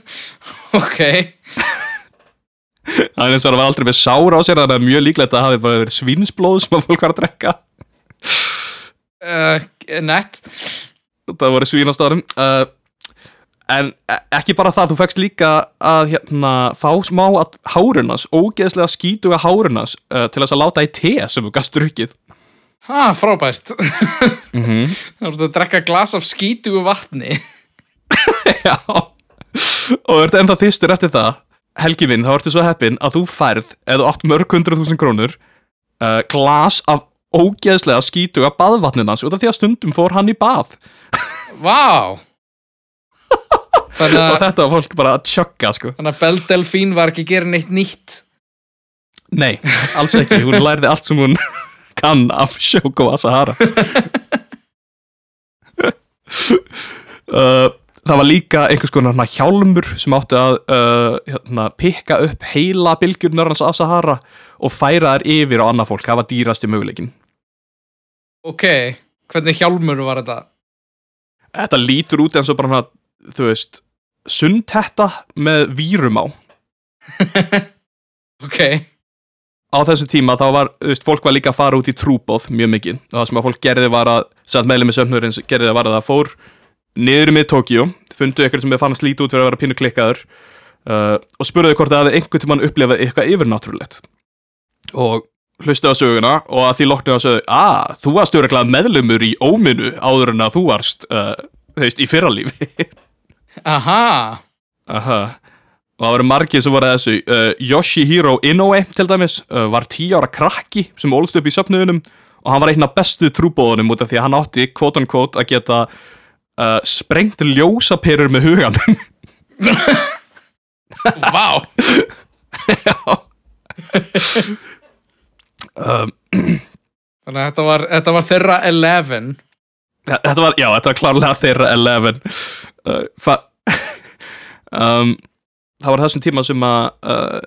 Speaker 1: <laughs>
Speaker 2: ok. <laughs>
Speaker 1: Það er eins og það var aldrei með sára á sér þannig að mjög líklegt að það hafi bara verið svínsblóð sem að fólk var að drekka.
Speaker 2: Uh, nett
Speaker 1: það voru svín á staðnum uh, en e- ekki bara það, þú fegst líka að hérna, fá smá að hárunas, ógeðslega skítuga hárunas uh, til þess að láta í te sem þú gast drukkið.
Speaker 2: Ha, frábært.
Speaker 1: Mm -hmm.
Speaker 2: Það voru að drekka glas af skítugu vatni. <laughs>
Speaker 1: Já. Og þú ert ennþá þýstur eftir það. Helgi minn, þá ertu svo heppin að þú færð eða þú átt mörg hundruð þúsund krónur uh, glas af ógeðslega skítuga baðvatninans út af því að stundum fór hann í bað.
Speaker 2: Vá! Þannig <laughs>
Speaker 1: og þetta var fólk bara að tjögga sko.
Speaker 2: Þannig að Belle Delphine var ekki að gera neitt nýtt.
Speaker 1: Nei, alls ekki, hún lærði allt sem hún <laughs> kann af Shoko Asahara. <laughs> Uh, Það var líka einhvers konar hérna hjálmur sem átti að uh, hérna, pikka upp heila bylgjurnar hans Asahara og færa þær yfir á annað fólk, það var dýrasti möguleikin
Speaker 2: Ok, hvernig hjálmur var þetta?
Speaker 1: Þetta lítur út eins og bara hana, þú veist, sundhetta með vírum á. <laughs>
Speaker 2: Ok,
Speaker 1: á þessu tíma þá var, þú veist, fólk var líka að fara út í trúbóð mjög mikið. Og það sem að fólk gerði var að, sem að meðlemi söfnurins gerði var að það fór niður með Tókíu, fundu eitthvað sem þið fannst lítið út fyrir að vera pínu klikkaður uh, og spurðu hvort hefði einhvern tímann upplifað eitthvað yfirnáttúrulegt. Og hlustu á söguna og að því loknu að sögðu, að þú varst öruglega meðlumur í óminu áður en að þú varst, uh, þú veist, í fyrralífi. <laughs>
Speaker 2: Aha.
Speaker 1: Aha. Og það voru margir sem voru að þessu uh, Yoshihiro Inoue til dæmis uh, var tíu ára krakki sem ólst upp í söpnuðunum og hann var einn af bestu trúbóðunum út af því að hann átti quote unquote að geta uh, sprengt ljósaperur með hugan <laughs> <laughs>
Speaker 2: Vá
Speaker 1: um,
Speaker 2: Þannig að þetta var, þetta var þeirra 11
Speaker 1: Þetta var, já, þetta var klárlega þeirra 11 uh, fa, um, Það var þessum tíma sem að uh,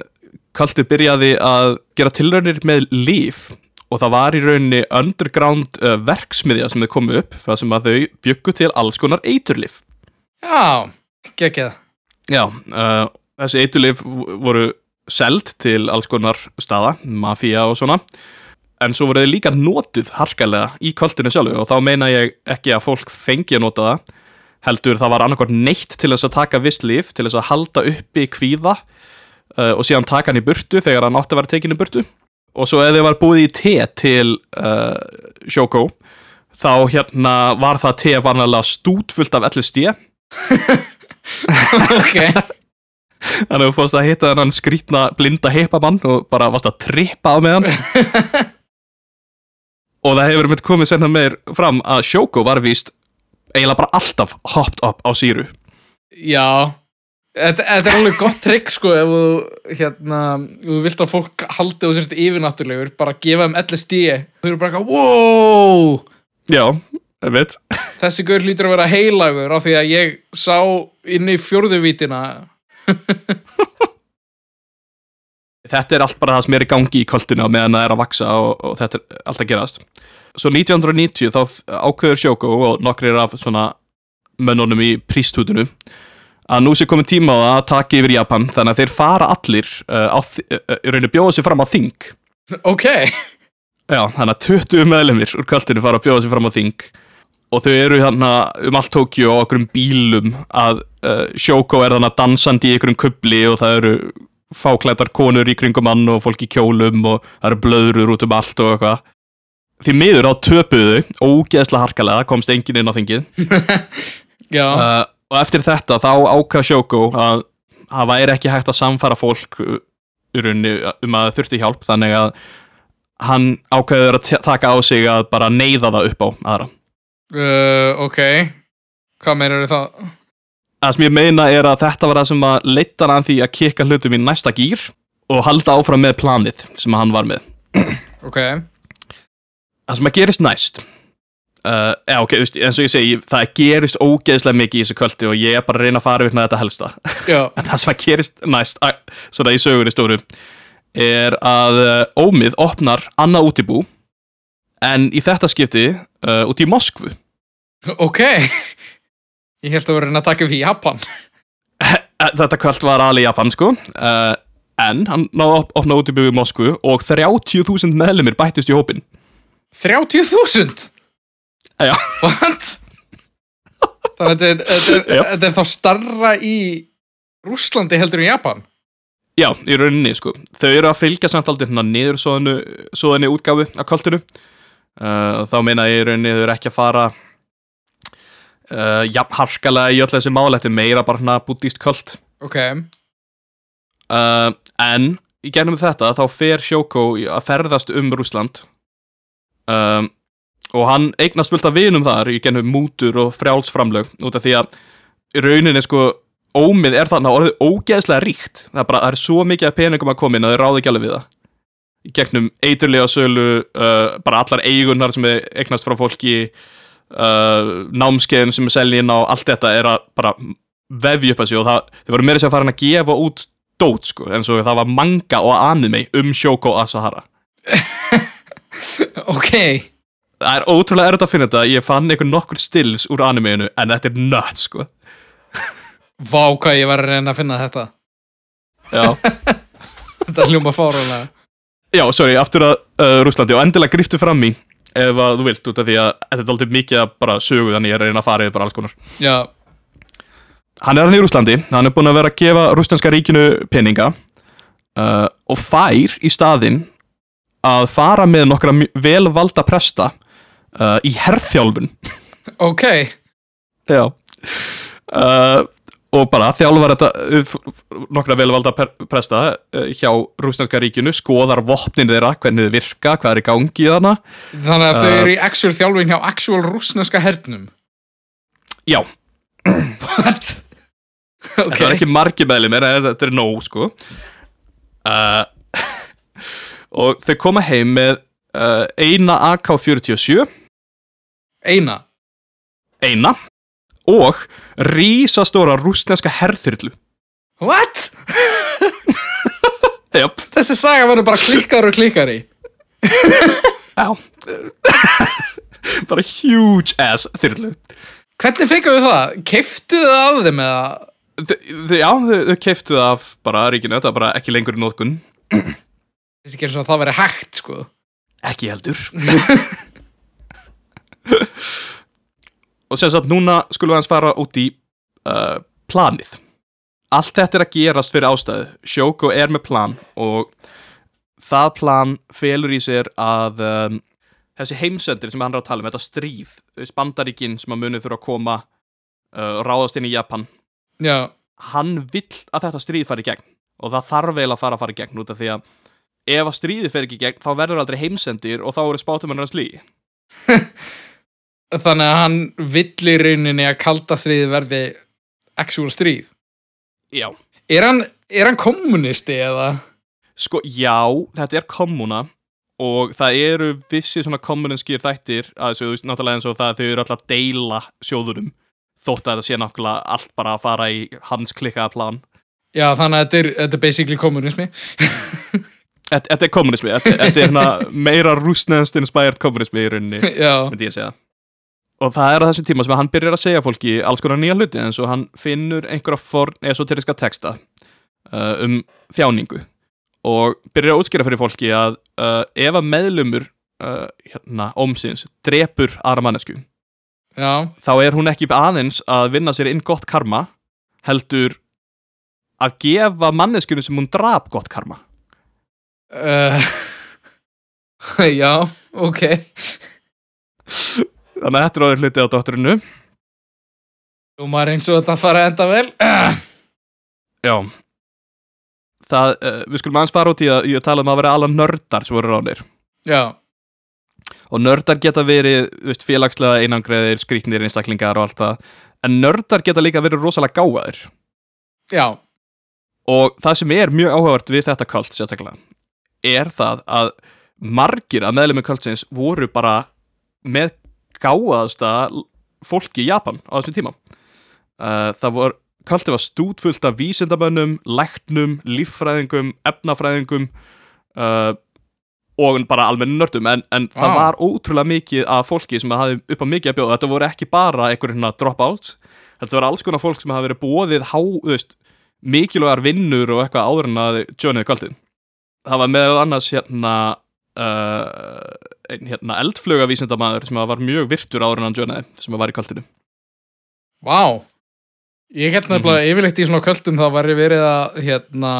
Speaker 1: Kaltur byrjaði að gera tilraunir með líf og það var í rauninni underground uh, verksmiðja sem þau komu upp það sem að þau byggu til alls konar eiturlif
Speaker 2: Já, geggjað
Speaker 1: Já, uh, þessi eiturlif voru seld til alls konar staða, mafía og svona. En svo voru þau líka notuð harkalega í kvöldinu sjálfu og þá meina ég ekki að fólk fengi að nota það heldur það var annarkvært neitt til þess að taka viss líf til þess að halda uppi kvíða uh, og síðan taka hann í burtu þegar hann átti að vera tekin í burtu. Og svo ef þið var búið í te til uh, Shoko þá hérna var það te vanlega stútfullt af LSD <laughs>
Speaker 2: ok
Speaker 1: Þannig að þú fórst að hitta þennan skrítna blinda hippamann og bara varst að trippa á með hann <laughs> og það hefur mitt komið senna meir fram að Shoko var víst eiginlega bara alltaf hopped up á síru
Speaker 2: Já. Þetta, þetta er alveg gott trikk sko ef þú hérna, þú vilt að fólk haldi og sért yfirnáttúrlegur, bara gefa þeim LSD þau eru bara eitthvað, wow!
Speaker 1: Já, ég veit
Speaker 2: þessi gaur hlýtur að vera heilagur af því að ég sá inn í fjórðuvítina <laughs>
Speaker 1: Þetta er allt bara það sem er í gangi í koltinu á meðan það er að vaksa og, og þetta er allt að gerast. Svo 1990 þá ákveður Shoko og nokkrir af svona mönnunum í prístútinu að nú sé komið tíma á það að taka yfir Japan þannig að þeir fara allir uh, þi- uh, uh, raunir bjóða sér fram á þing. <laughs>
Speaker 2: Ok,
Speaker 1: Já, þannig að 20 meðlemir úr kvöldinu fara að bjóða sér fram á þing. Og þau eru hérna um allt Tókjó á okkurum bílum að uh, Shoko er þannig dansandi í einhverjum kubli og það eru fáklætar konur í kringum hann og fólk í kjólum og það eru blöðrur út um allt og eitthvað Því miður á töpuðu, ógeðslega harkalega, komst enginn inn á þingið <laughs>
Speaker 2: já
Speaker 1: uh, og eftir þetta þá ákvað Shoko að það væri ekki hægt að samfara fólk uh, um að þurfti hjálp þannig að hann ákveður að taka á sig að bara neyða það upp á aðra.
Speaker 2: uh, ok hvað meira er það?
Speaker 1: Það sem ég meina er að þetta var það sem að leita hann því að kikka hlutum í næsta gýr og halda áfram með planið sem hann var með. <clears throat>
Speaker 2: ok,
Speaker 1: Það sem að gerist næst uh, Já, ok, eins og ég segi það gerist ógeðslega mikið í þessu kvöldi og ég er bara að reyna að fara við þetta helsta. <laughs> En það sem að gerist næst svona í sögunni stóru er að uh, Ómið opnar annað útibú en í þetta skipti uh, út í Moskvu.
Speaker 2: Ok <laughs> ég held að vera að taka í Japan.
Speaker 1: Eh, þetta kvöld var alveg Japan sko. Uh, en hann náði að op- opna útibú í Moskvu og 30.000 meðlumir bættist í hópin
Speaker 2: 30.000
Speaker 1: Já.
Speaker 2: what? þannig að þetta er, þá starra í Rússlandi heldur en Japan?
Speaker 1: Já, í rauninni sko. Þau eru að fylgja samt aldrei hérna niður svoðinu, útgáfu af kvöldinu. Uh, þá meina ég í rauninni þau eru ekki að fara uh, jafn harkalega í öll þessi mál þetta er meira bara hérna búddíst kvöld
Speaker 2: ok,
Speaker 1: uh, en í gennum þetta þá fer Shoko í- að ferðast um Rússland. Um, og hann eignast fullt af vinum þar í gennum mútur og frjálsframlög út af því að rauninni sko ómið er þarna orðið ógeðslega ríkt. Það er bara, það er svo mikið af peningum að koma inn að þau ráði ekki alveg við það. Í gegnum eiturlega sölu uh, bara allar eigunar sem er eignast frá fólki uh, námskeiðin sem er seljin á allt þetta er að bara vefja upp að sig og það, þau voru meira sér að fara að gefa út dót sko, en svo það var manga og anime um Shoko Asahara. <laughs>
Speaker 2: Ok.
Speaker 1: Það er ótrúlega erfitt að finna þetta ég fann einhver nokkur stills úr animeinu en þetta er nött sko.
Speaker 2: Vá hvað ég var að reyna að finna þetta.
Speaker 1: Já, <laughs>
Speaker 2: þetta hljóma fárálega
Speaker 1: já sorry, aftur að uh, Rúslandi og endilega griftu fram í ef að þú vilt út af því að þetta er aldrei mikið að bara sögu þannig er að reyna að fara yfir bara alls konar.
Speaker 2: Já,
Speaker 1: hann er hann í Rúslandi, hann er búin að vera að gefa rúslandska ríkinu peninga uh, og fær í staðinn að fara með nokkra velvalda presta uh, í herrþjálfun
Speaker 2: ok.
Speaker 1: Já. Uh, og bara þjálfar þetta uh, nokkra velvalda presta uh, hjá rúslandska ríkinu skoðar vopnin þeirra, hvernig þau virka hvað er í gangi þarna.
Speaker 2: Þannig að þau
Speaker 1: Uh,
Speaker 2: eru í actual þjálfin hjá actual rússneska hernum.
Speaker 1: Já,
Speaker 2: what? <laughs> ok,
Speaker 1: það er ekki margir meðlumir en þetta er nóg sko. Uh, <laughs> og þau koma heim með uh, eina AK-47
Speaker 2: eina?
Speaker 1: Eina og rísastóra rúsneska herþyrlu.
Speaker 2: What? <laughs>
Speaker 1: Jöp,
Speaker 2: þessi saga verður bara klikkar og klikkari
Speaker 1: já. <laughs> Bara huge ass þyrlu.
Speaker 2: Hvernig fengum við það? keiftuðu það af þeim eða?
Speaker 1: Þau- já, þau, keiftu það af bara ríkinu, þetta er bara ekki lengur í nótkun
Speaker 2: þessi eins og að það verið hægt sko.
Speaker 1: Ekki heldur <laughs> Og sem sagt, núna skulum við hans fara út í uh, planið. Allt þetta er að gerast fyrir ástæðu. Shoko er með plan og það plan felur í sér að um, þessi heimsendir sem hann er að tala um, þetta stríð, bandaríkin sem að munið þurfa að koma uh, ráðast inn í Japan.
Speaker 2: Já,
Speaker 1: hann vill að þetta stríð fari í gegn og það þarf eiginlega að fara að fara í gegn út af því að ef að stríði fer ekki í gegn þá verður aldrei heimsendir og þá eru spátumennir að slí <laughs>
Speaker 2: þannig að hann vill í rauninni að kalda stríði verði actual stríð.
Speaker 1: Já,
Speaker 2: Er hann, er hann kommunisti eða?
Speaker 1: sko, já, þetta er kommuna og það eru vissi svona kommuninskir þættir að þessu, náttúrulega eins og það að þau eru alltaf að deila sjóðurum þótt að það sé náttúrulega allt bara að fara í hans klikkaða plan
Speaker 2: Já, þannig að þetta er, þetta er basically kommunismi. <laughs>
Speaker 1: Þetta þetta er kommunismi, þetta þetta er hérna meira rúsnest inspired kommunismi í rauninni
Speaker 2: Já,
Speaker 1: myndi ég segja og það er á þessu tíma sem hann byrjar að segja fólki alls konar nýja hluti eins og hann finnur einhverja forn esoteriska texta uh, um þjáningu og byrjar að útskýra fyrir fólki að uh, ef að meðlumur uh, hérna, ómsins drepur aðra mannesku
Speaker 2: já,
Speaker 1: þá er hún ekki aðeins að vinna sér inn gott karma heldur að gefa manneskunum sem hún drap gott karma
Speaker 2: uh, <laughs> já, ok. <laughs>
Speaker 1: þannig að þetta er áður hluti á dótturinu
Speaker 2: Og maður eins og þetta fara enda vel. <clears throat>
Speaker 1: Já. Það, uh, við skulum aðeins fara út í að ég tala um að vera alla nördar sem voru ránir
Speaker 2: já,
Speaker 1: og nördar geta verið veist, félagslega einangreðir, skrýtnir einstaklingar og allt það, en nördar geta líka verið rosalega gáðir
Speaker 2: já,
Speaker 1: og það sem er mjög áhugavert við þetta kvöld sérstaklega er það að margir af meðlumir kvöldsins voru bara með gáðasta fólki í Japan á þessum tíma. Uh, það vor kvöldið var stútfullt af vísindamönnum, læknum, líffræðingum, efnafræðingum uh, og bara almenni nördum. En, en það
Speaker 2: Vá.
Speaker 1: var ótrúlega mikið af fólki sem hafði upp á mikið að bjóða. Þetta voru ekki bara einhverjum hérna dropouts þetta voru alls konar fólk sem hafði verið bóðið há, þú veist, mikilvægar vinnur og eitthvað áður en að tjónuði kvöldið það var meðal annars hérna einn hérna eldflugavísindamæður sem var mjög virtur áður en hann tjónuði sem var í kvöldinu
Speaker 2: vá. Ég held nefnilega yfirleitt í svona kvöldum þá var ég verið að hérna,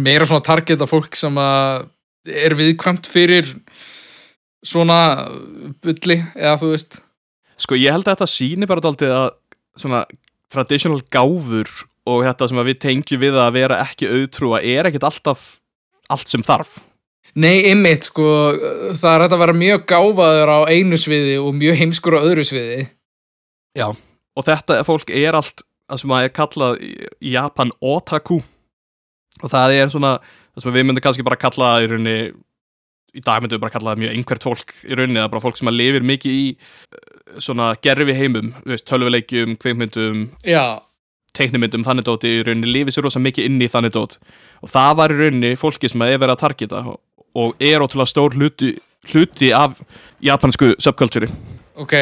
Speaker 2: meira svona targeta fólk sem að er viðkvæmt fyrir svona bulli eða þú veist.
Speaker 1: Sko ég held að þetta síni bara dálítið að svona traditional gáfur og þetta sem að við tengjum við að vera ekki auðtrúa er ekkit alltaf allt sem þarf
Speaker 2: Nei, einmitt, sko, það er hægt að vera mjög gáfaður á einu sviði og mjög heimskur á öðru sviði.
Speaker 1: Já, og þetta fólk er allt það sem að er kallað í Japan otaku. Og það er svona það sem við myndum kannski bara kalla í rauninni í dag myndum við bara kalla það mjög einhvert fólk í rauninni, það er bara fólk sem að lifir mikið í eh, svona gerfi heimum tölvuleikjum, kveikmyndum
Speaker 2: Já,
Speaker 1: teiknumyndum þannig dóti í rauninni lifið sér rosa mikið inn í þannig dót og það var í rauninni fólki sem er verið að targeta. og, og er ótrúlega stór hluti, hluti af japansku subculture
Speaker 2: ok,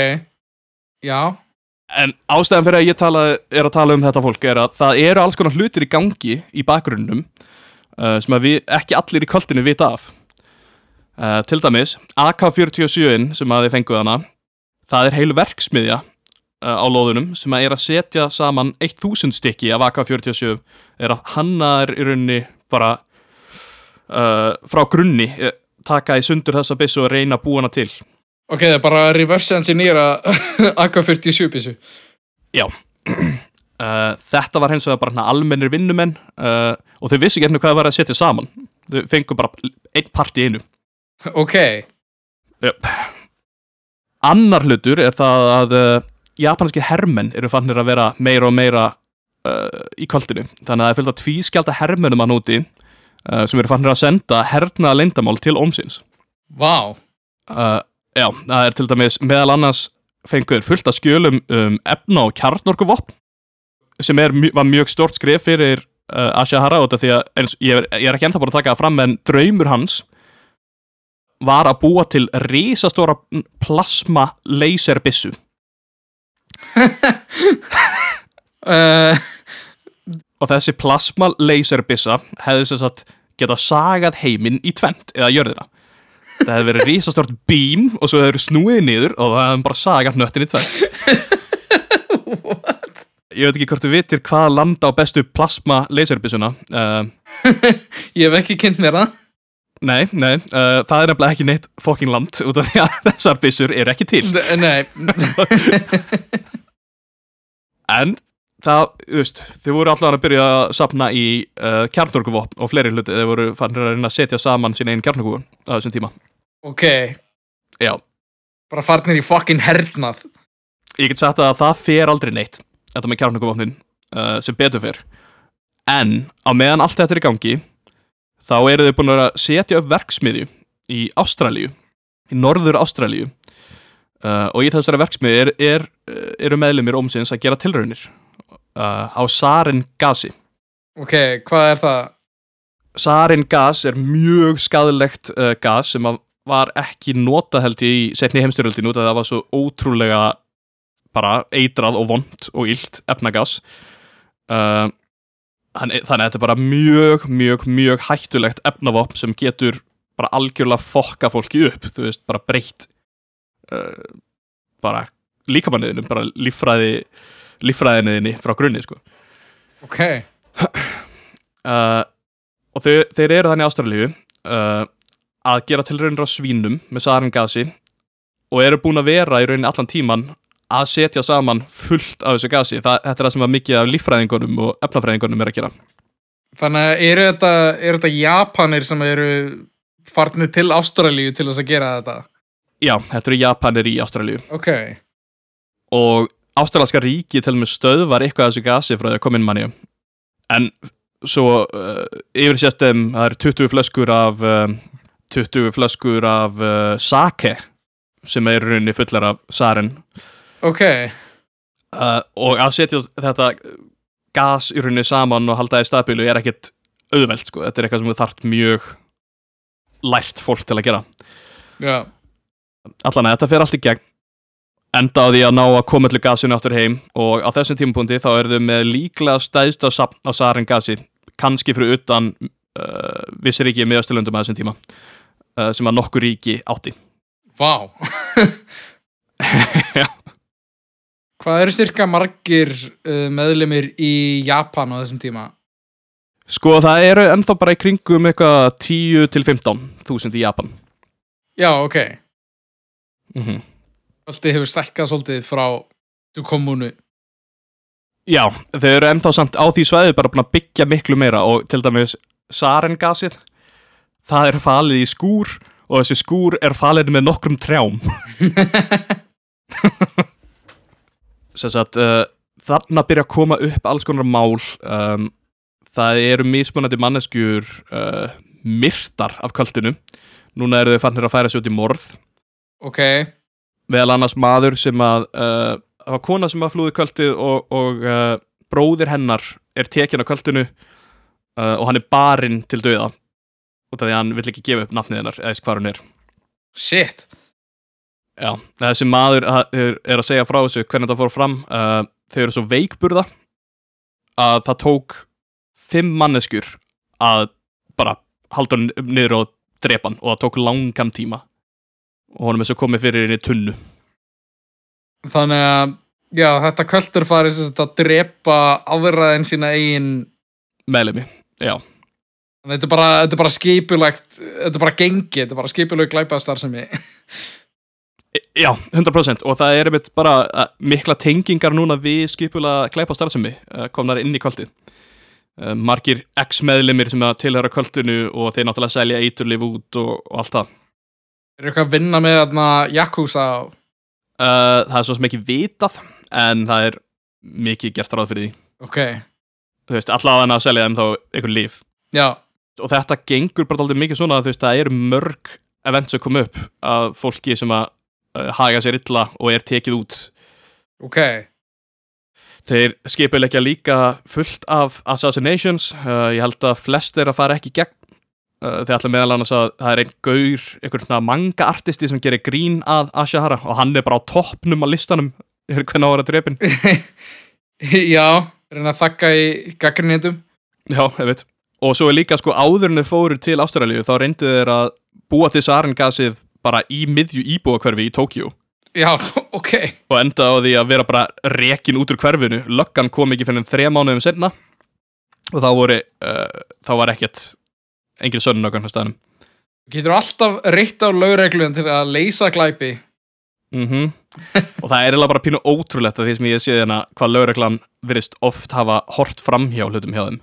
Speaker 2: já,
Speaker 1: En ástæðan fyrir að ég tala, er að tala um þetta fólk er að það eru alls konar hlutir í gangi í bakgrunnum uh, sem við, ekki allir í kvöldinu vita af. Uh, til dæmis, AK-47 sem að þið fenguð hana, það er heil verksmiðja uh, á lóðunum sem að er að setja saman 1000 stykki af AK-47 er að hanna er í rauninni bara uh, frá grunni eh, taka í sundur þessa byssu og reyna að búa hana til.
Speaker 2: ok, það er bara reverse engineera AK-47 bísu.
Speaker 1: Já <clears throat> uh, Þetta var hins vegar bara almennir vinnumenn uh, og þau vissi ekki hérna hvað það var að setja saman Þau fengu bara einn part í einu
Speaker 2: Ok,
Speaker 1: yep. Annar hlutur er það að uh, japanski hermenn eru fannir að vera meira og meira uh, í kvöldinu Þannig að það er fylgt að tvískjálta hermennum að núti uh, sem eru fannir að senda hernaða leyndamál til ómsins
Speaker 2: vá,
Speaker 1: uh, Já, það er til dæmis meðal annars fengur fullt af skjölum um efna og kjarnorkuvopn sem er, var mjög stort skrif fyrir uh, Ashihara og þetta því að eins, ég, er, ég er ekki ennþá búin að taka það fram en draumur hans var að búa til risastóra plasma laserbissu
Speaker 2: uh, <laughs>
Speaker 1: og þessi plasma laserbissa hefði sem sagt geta sagað heiminn í tvent eða jörðina. Það hefði verið risastort beam og svo hefði verið snúið niður og það hefði bara sagað hnöttin í tvent ég veit ekki hvort þú vitir hvað landa á bestu plasma laserbissuna uh, <laughs>
Speaker 2: ég hef ekki kynnt mér það.
Speaker 1: nei, nei, uh, það er nefnilega ekki neitt fokking land út af því að <laughs> þessar byssur eru ekki til.
Speaker 2: Nei, <laughs>
Speaker 1: en það, þú veist, þau voru allavega að byrja að sapna í uh, kjarnorkuvopn og fleiri hluti, þau voru fannir að reyna að setja saman sín einn kjarnorkuvopn á þessum tíma.
Speaker 2: Ok,
Speaker 1: Já,
Speaker 2: bara farnir í fucking hernað.
Speaker 1: Ég get sagt að það fer aldrei neitt þetta með kjarnorkuvopnin uh, sem betur fer. En á meðan allt þetta er í gangi þá eru þau búin að setja upp verksmiðju í Ástralíu í norður Ástralíu. Uh, og í þessari verksmiðju er, er, eru meðlumir ómsins að gera tilraunir. uh, á sarin gasi
Speaker 2: Ok, hvað er það?
Speaker 1: sarin gas er mjög skadilegt uh, gas sem var ekki notað held ég í setni heimstyrjöldin út að það var svo ótrúlega bara eitrað og vond og illt efnagas uh, þannig, þannig að þetta er bara mjög, mjög, mjög hættulegt efnavopn sem getur bara algjörlega fokka fólki upp þú veist, bara breytt uh, bara líkamanniðinu bara líffræði líffræðiniðinni frá grunni sko.
Speaker 2: Ok, <clears throat>
Speaker 1: uh, og þau, þeir eru þannig Ástralíu uh, að gera tilraunir á svínum með sarangasi og eru búin að vera í rauninni allan tíman að setja saman fullt af þessu gasi. Þa, þetta er það sem að mikið af líffræðingunum og efnafræðingunum er að gera.
Speaker 2: Þannig að eru þetta, eru þetta Japanir sem eru farnir til Ástralíu til þess að gera þetta?
Speaker 1: já, þetta eru Japanir í Ástralíu.
Speaker 2: Ok,
Speaker 1: og Ástralska ríki til og með stöðvar eitthvað af þessu gasi frá því að koma inn manni en svo uh, yfir séstum það eru 20 flöskur af uh, 20 flöskur af uh, sake sem er í rauninni fullar af sarin.
Speaker 2: Ok,
Speaker 1: og að setja þetta gas í rauninni saman og halda það í stabilu er ekkit auðvelt sko, þetta er eitthvað sem þú þarft mjög lært fólk til að gera.
Speaker 2: Já,
Speaker 1: allan að þetta fer allt í gegn enda á því að ná að koma allir gasinu áttur heim. Og á þessum tímapunkti þá eru þau með líklega stæðsta sapn á sarin gasi kannski fyrir utan uh, vissi ríki með Östurlundum að þessum tíma uh, sem að nokkur ríki átti.
Speaker 2: Vá. <laughs> Hvað eru cirka margir uh, meðlumir í Japan á þessum tíma?
Speaker 1: sko það eru ennþá bara í kringum eitthvað 10 til 15 þúsund í Japan.
Speaker 2: Já, ok,
Speaker 1: mm
Speaker 2: allt hefur stækkað svolítið frá du kommunu
Speaker 1: Já, þau eru ennþá samt á því svæði bara búin að byggja miklu meira og til dæmis sarengasið það er falið í skúr og þessi skúr er falið með nokkrum trjám. <laughs> Sem sagt uh, þarna byrja að koma upp alls konar mál um, það eru mismunandi manneskjur uh, myrtar af kvöldinu. Núna eru þau fannir að færa sig út í morð.
Speaker 2: Ok,
Speaker 1: meðal annars maður sem að uh, það var kona sem að flúði kvöldið og, og uh, bróðir hennar er tekin á kvöldinu uh, og hann er barinn til döða út af því að hann vill ekki gefa upp nafnið hennar eða hvað hún er.
Speaker 2: Shit.
Speaker 1: Já, þessi maður er, er að segja frá þessu hvernig það fór fram uh, þau eru svo veikburða að það tók fimm manneskjur að bara halda hann niður og drepa hann og það tók langan tíma og honum er svo komið fyrir inn í tunnu.
Speaker 2: Þannig að, já, þetta kvöldur farið sem að drepa en sína eigin
Speaker 1: meðlemi, já.
Speaker 2: Þannig að Þetta er bara, þetta er bara skipulegt Þetta er bara gengi, þetta er bara skipuleg glæpaðstar sem ég
Speaker 1: Já, 100% og það er einmitt bara mikla tengingar núna við skipula klæpa starfsemi komnar inn í kvöldið margir ex-meðlimir sem að tilhöra kvöldinu og þeir náttúrulega selja eiturlif út og, og allt það
Speaker 2: Er eitthvað að vinna með þarna Yakuza
Speaker 1: uh, það er svo sem ekki vitað en það er mikið gert ráð fyrir því.
Speaker 2: Ok,
Speaker 1: þú veist, allavega að selja þeim þá einhver líf.
Speaker 2: Já,
Speaker 1: og þetta gengur bara aldrei mikið svona að þú veist, það eru mörg event sem kom upp af fólki sem að uh, haga sér illa og er tekið út.
Speaker 2: Ok.
Speaker 1: Þeir skipilegja líka fullt af assassinations, uh, ég held að flest er að fara ekki gegn. Uh, þeir ætla meðal annars að það er einn gaur, einhvern svona manga artisti sem gerir grín að Ashihara og hann er bara á toppnum á listanum hvernig á að vera drepin. <laughs>
Speaker 2: Já, reyna að þakka í gaggrinniðum
Speaker 1: Já, ég veit. Og svo er líka sko áður en þeir fóru til Ástralíu þá reyndu þeir að búa til sarengasið bara í miðju íbúakverfi í Tókíu
Speaker 2: Já, <laughs> ok
Speaker 1: og enda á því að vera bara rekin út úr hverfinu. Löggan kom ekki fyrir þrejá mánuðum senna og þá voru, uh, þá var ekkert engin sönnun á hvernig staðnum.
Speaker 2: Getur alltaf reytt á lögreglun til að leysa glæpi
Speaker 1: mm og það er eiginlega bara pínu ótrúlegt að því sem ég sé hérna hvað lögreglan virðist oft hafa hort fram hjá hlutum hjá þeim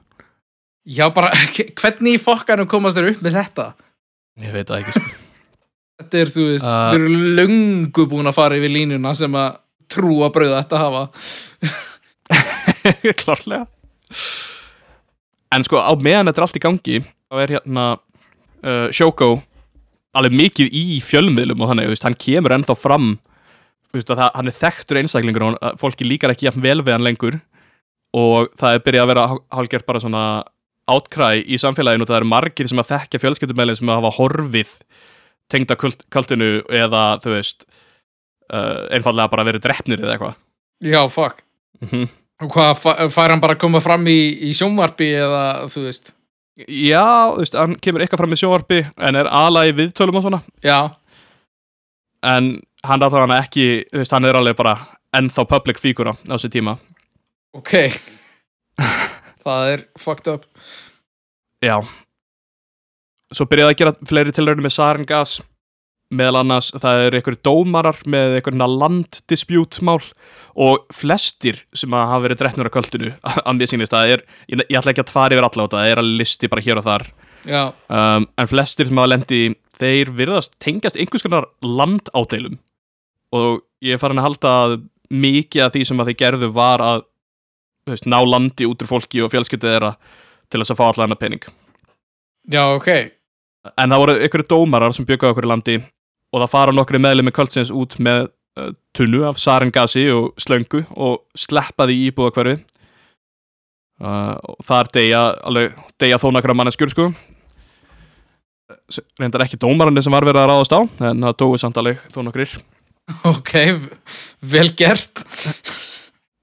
Speaker 2: Já, bara, <laughs> hvernig í fokkanum komast þér upp með þetta?
Speaker 1: ég veit það ekki sko <laughs>
Speaker 2: Þetta er, þú veist,
Speaker 1: Uh,
Speaker 2: þeir eru löngu búin að fara yfir línuna sem að trúa brauða þetta hafa. <laughs>
Speaker 1: klárlega en sko á meðan þetta er allt í gangi þá er hérna uh, Shoko alveg mikið í fjölmiðlum og þannig, hann kemur ennþá fram veist, að það, hann er þekktur einstaklingur og hann- fólki líkar ekki jafn vel við hann lengur og það er byrjað að vera hálfgert bara svona átkræ í samfélaginu og það eru margir sem að þekkja fjölskyldumælinn sem að hafa horfið tengda kult, kultinu eða þú veist uh, einfallega bara verið drefnir eða eitthvað
Speaker 2: Já, fuck.
Speaker 1: mm
Speaker 2: Og hvað, fær hann bara að koma fram í, í sjónvarpi eða, þú veist?
Speaker 1: Já, þú veist, hann kemur eitthvað fram í sjónvarpi en er ala í viðtölum og svona.
Speaker 2: Já,
Speaker 1: en hann er hann ekki, þú veist, hann er alveg bara ennþá public fígura á þessu tíma.
Speaker 2: Ok. <laughs> Það er fucked up.
Speaker 1: Já. Svo byrjaði að gera fleiri tilraunir með sarin gas meðal annars það eru einhverju dómarar með einhverjuna landdispjútmál og flestir sem að hafa verið drefnur af kvöldinu <laughs> að mér sýnist það er, ég, ég ætla ekki að fara yfir alla á þetta, það er að listi bara hér og þar. Um, en flestir sem hafa lendi þeir virðast tengjast einhvers konar landádeilum og ég er farin að halda að mikið af því sem að þeir gerðu var að veist, ná landi út úr fólki og fjölskyldið þeirra til þess að fá allan að pening.
Speaker 2: Já, ok.
Speaker 1: en það voru einhverju dómarar sem bjöggaði okkur í landi og það fara nokkru meðlið með kvöldsins út með uh, tunnu af sarengasi og slöngu og sleppaði í íbúða hverfi uh, og þar deyja alveg, deyja þó nokkra manneskjur sko. Reyndar ekki dómarandi sem var verið að ráðast á en það dói samt alveg þó nokkrir.
Speaker 2: Ok, vel gert.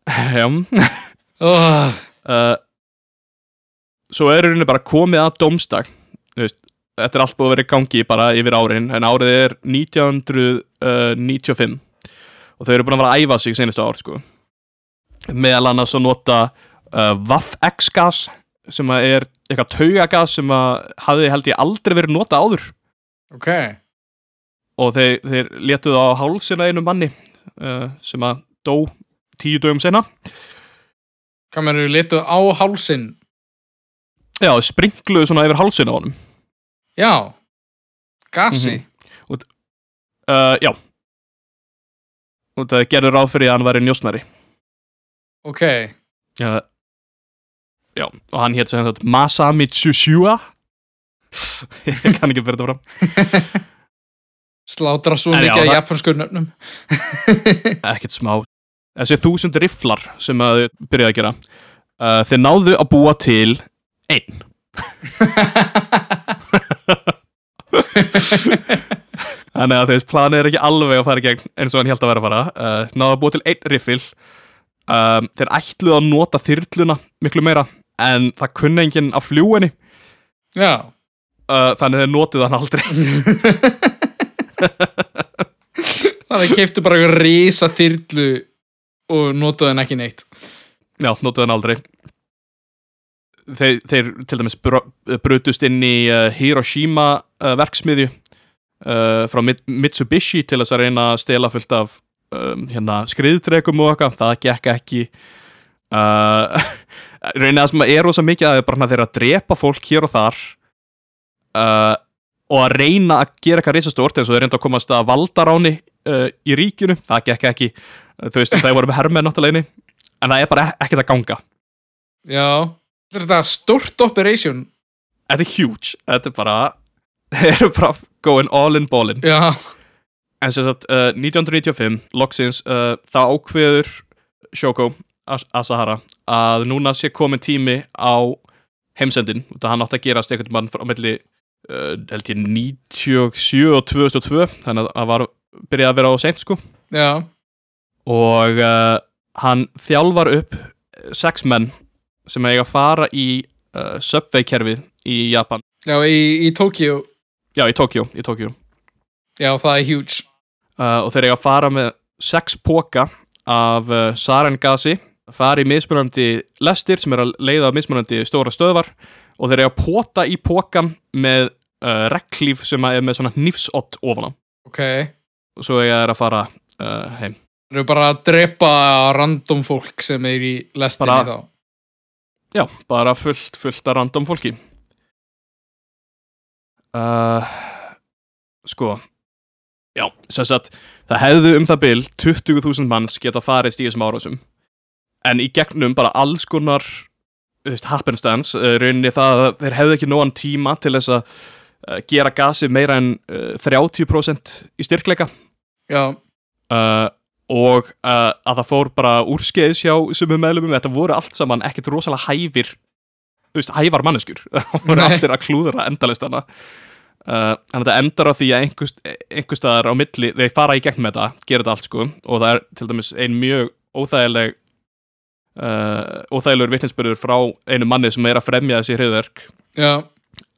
Speaker 1: já.
Speaker 2: Oh,
Speaker 1: uh, svo er rauninni bara komið að domstag Þú veist, þetta er allt búið að vera í gangi bara yfir árin en árið er 1995 og þau eru búin að vera að æfa sig senastu ár sko. meðal annars að nota uh, Vaff-X gas sem er eitthvað taugagas sem að hafði held ég aldrei verið nota áður
Speaker 2: ok.
Speaker 1: og þeir, þeir letuðu á hálsina einu manni uh, sem að dó tíu dögum sena
Speaker 2: við letuð á hálsin?
Speaker 1: já, sprinkluðu svona yfir hálsina á honum
Speaker 2: Já, gasi.
Speaker 1: uh, já. Og það gerður ráð fyrir að hann væri njósnari.
Speaker 2: Ok,
Speaker 1: já, já og hann hétt sem þetta Masami Tsushua <laughs> ég kann ekki þetta fram. <laughs>
Speaker 2: Slátra svo mikið af
Speaker 1: það-
Speaker 2: japanskur nöfnum. <laughs>
Speaker 1: ekkert smá. Þessi þúsund rifflar sem að þau byrjaði að gera uh, þeir náðu að búa til einn <laughs> þannig að þú veist planið er ekki alveg að fara í gegn eins og hann held að vera að fara. Uh, náðu að búa til einn riffil. Um, þeir ætluðu að nota þyrluna miklu meira en það kunni enginn að fljú henni.
Speaker 2: Já,
Speaker 1: uh, þannig þeir notuðu hann aldrei. <laughs>
Speaker 2: Þannig keiftu bara eitthvað risa þyrlu og notaðu hann ekki neitt.
Speaker 1: Já, notuðu hann aldrei Þeir, þeir til dæmis br brutust inn í uh, Hiroshima uh, verksmiðju uh, frá Mit Mitsubishi til þess að reyna að stela fullt af um, hérna, skriðdregum og eitthvað, það gekk ekki. <laughs> Reyna það sem er rosa mikið að þeir að drepa fólk hér og þar og að reyna að gera eitthvað risastórt eins og þeir reynda að komast að valdaráni í ríkinu, það gekk ekki. Þú veist, það voru með hermenn náttúrulega en það er bara ekkert að ganga.
Speaker 2: Já, þetta er stórt operation.
Speaker 1: Þetta er huge, þetta er bara <laughs> þeir eru bara going all in ballin.
Speaker 2: Já,
Speaker 1: en sem sagt, uh, 1995 loksins, uh, þá ákveður Shoko As Asahara að núna sé komin tími á heimsendin, þetta hann átt að gerast einhvern mann frá milli uh, held ég 97 og 2002 þannig að það var byrjað að vera á seint sko.
Speaker 2: Já,
Speaker 1: og uh, hann þjálfar upp sex menn sem eiga að fara í uh, Subway-kerfið í Japan
Speaker 2: já, í, í Tókíu.
Speaker 1: já, í Tokjó.
Speaker 2: Já, það er huge.
Speaker 1: Uh, og þeir eiga að fara með sex póka af uh, sarengasi fara í mismunandi lestir sem er að leiða mismunandi stóra stöðvar og þeir eiga að pota í pókan með uh, reglíf sem er með svona hnífsott ofan á
Speaker 2: Ok,
Speaker 1: og svo eiga þeir að fara uh, heim
Speaker 2: Þeir eru bara að drepa random fólk sem er í lestinni
Speaker 1: Bara-
Speaker 2: þá.
Speaker 1: Já, bara fullt, fullt af random fólki. Uh, Sko Já, sem sagt það hefðu um það bil 20.000 manns geta farist í þessum árásum. En í gegnum bara alls konar veist, happenstance, uh, rauninni það að þeir hefðu ekki nógan tíma til þess að uh, gera gasið meira en uh, 30% í styrkleika.
Speaker 2: Já,
Speaker 1: uh, og uh, að það fór bara úrskeiðis hjá sumum meðlumum, þetta voru allt saman ekkert rosalega hæfir veist, hæfar manneskjur. <laughs> Það voru allir að klúðra endalistana. Uh, en þetta endar á því að einhvers, einhvers staðar á milli þeir fara í gegn með þetta, gera þetta allt sko. Og það er til dæmis ein mjög óþægileg uh, óþægilegur vitninsbyrður frá einu manni sem er að fremja þessi hriðverk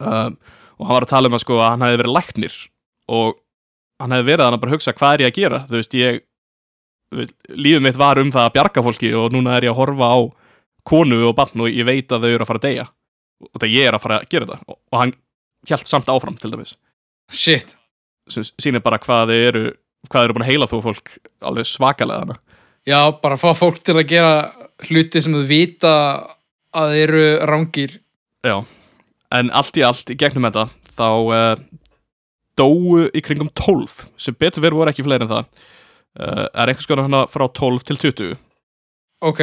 Speaker 1: og hann var að tala um að sko að hann hefði verið læknir og hann hefði verið að hann bara hugsa hvað er ég að gera? Þú veist ég lífið mitt var um það að bjarga fólki og núna er ég að horfa á konu og barn og ég veit að þau eru að fara að deyja. Og það ég er að fara að gera þetta. Og, hann hjælt samt áfram til dæmis.
Speaker 2: Shit.
Speaker 1: sem sýnir bara hvað þau eru hvað þau eru búin að heila þú fólk alveg svakalega hana
Speaker 2: Já, bara fá fólk til að gera hluti sem þau vita að þeir eru rángir.
Speaker 1: Já, en allt í allt í gegnum þetta þá uh, dóu í kringum 12 sem betur verið voru ekki fleiri en það uh, er einhvers konar hana frá 12 til 20
Speaker 2: Ok,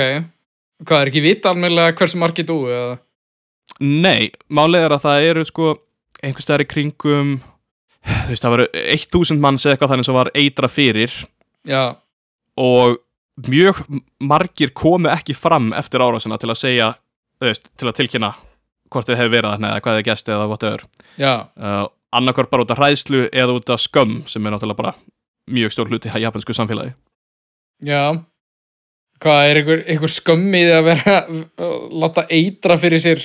Speaker 2: hvað er ekki vita almennilega hversu margir dúi eða?
Speaker 1: Nei, málið er að það eru sko einhvers staðar í kringum þú veist það var 1000 manns eða eitthvað þannig sem var eitra fyrir.
Speaker 2: Já,
Speaker 1: og mjög margir komu ekki fram eftir árásina til að segja þú veist, til að tilkynna hvort þið hefur verið þarna eða hvað þið gæst eða whatever. Uh, annarkvort bara út af hræðslu eða út af skömm sem er náttúrulega bara mjög stór hluti í japansku samfélagi
Speaker 2: já. Hvað er einhver, einhver skömmið að vera að láta eitra fyrir sér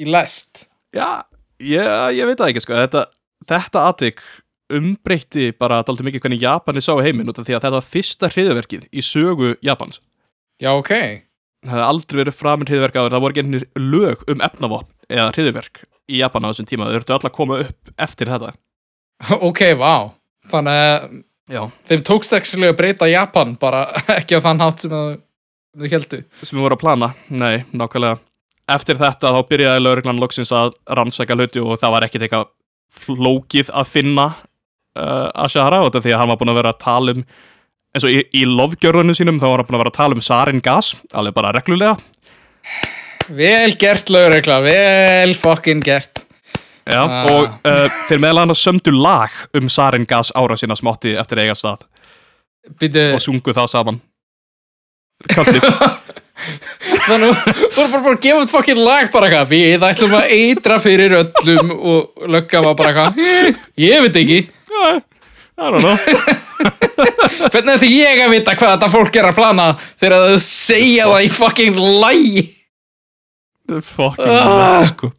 Speaker 2: í lest?
Speaker 1: Já, ég, ég veit það ekki sko þetta, þetta atvik umbreytti bara dálítið mikið hvernig Japani sá heiminn út af því að þetta var fyrsta hriðverkið í sögu Japans
Speaker 2: Já, ok.
Speaker 1: það hefði aldrei verið framinn hriðverk áður það voru einhvern lög um efnavopn eða hriðverk í Japan á þessum tíma þau þurftu alltaf að koma upp eftir þetta <laughs>
Speaker 2: Ok, vá. Þannig að
Speaker 1: Já.
Speaker 2: þeim tókst ekki að breyta Japan bara <laughs> ekki á þann hátt sem þau heldu.
Speaker 1: sem við vorum að plana, nei, nákvæmlega eftir þetta þá byrjaði lauruglan loksins að rannsæka hluti og það var ekkit eitthvað flókið að finna uh, Ashara og þetta því að hann var búin að vera að tala um eins og í, í lofgjörðunum sínum þá var hann búin að vera að tala um sarin gas alveg bara reglulega
Speaker 2: Vel gert, lögregla, vel fucking gert.
Speaker 1: Já,
Speaker 2: Ah.
Speaker 1: og uh, þeir meðal hann að sömdu lag um sarin gas ára sína smátti eftir eiga stað
Speaker 2: Býtu,
Speaker 1: og sungu það saman Kallið <laughs>
Speaker 2: þannig voru bara að gefa út fucking lag bara eitthvað. Við ætlum að eitra fyrir öllum og lögga var bara eitthvað. Ég veit ekki.
Speaker 1: I don't know <laughs>
Speaker 2: Hvernig ætti ég að vita hvað þetta fólk er að plana þegar þau segja það í fucking lægi?
Speaker 1: fucking
Speaker 2: Ah.
Speaker 1: ah. sko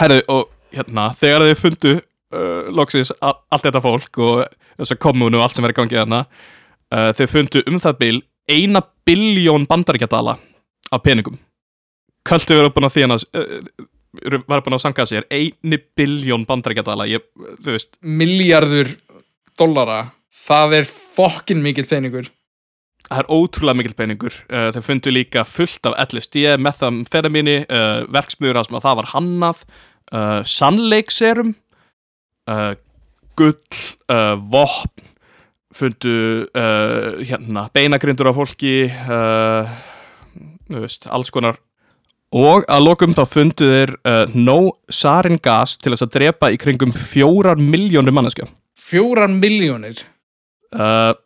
Speaker 1: herru og hérna þegar þið fundu uh, loksins allt þetta fólk og þess að komunu og allt sem er í gangi hérna uh, þið fundu um það bil eina biljón bandaríkjadala af peningum Költu verið búin að því að uh, var búin að sanga sér eini biljón bandaríkjadala
Speaker 2: Miljardur dollara. Það er fucking mikill peningur.
Speaker 1: Það er ótrúlega mikil peningur. Uh, þau fundu líka fullt af LSD methamfetamini, uh, verksmiður að það var hannað uh, sannleikserum gull, vopn fundu hérna, beinagrindur af fólki veist, alls konar. Og að lokum þá fundu þeir no sarin gas til þess að drepa í kringum fjórar miljónir manneskja.
Speaker 2: Fjórar miljónir.
Speaker 1: uh,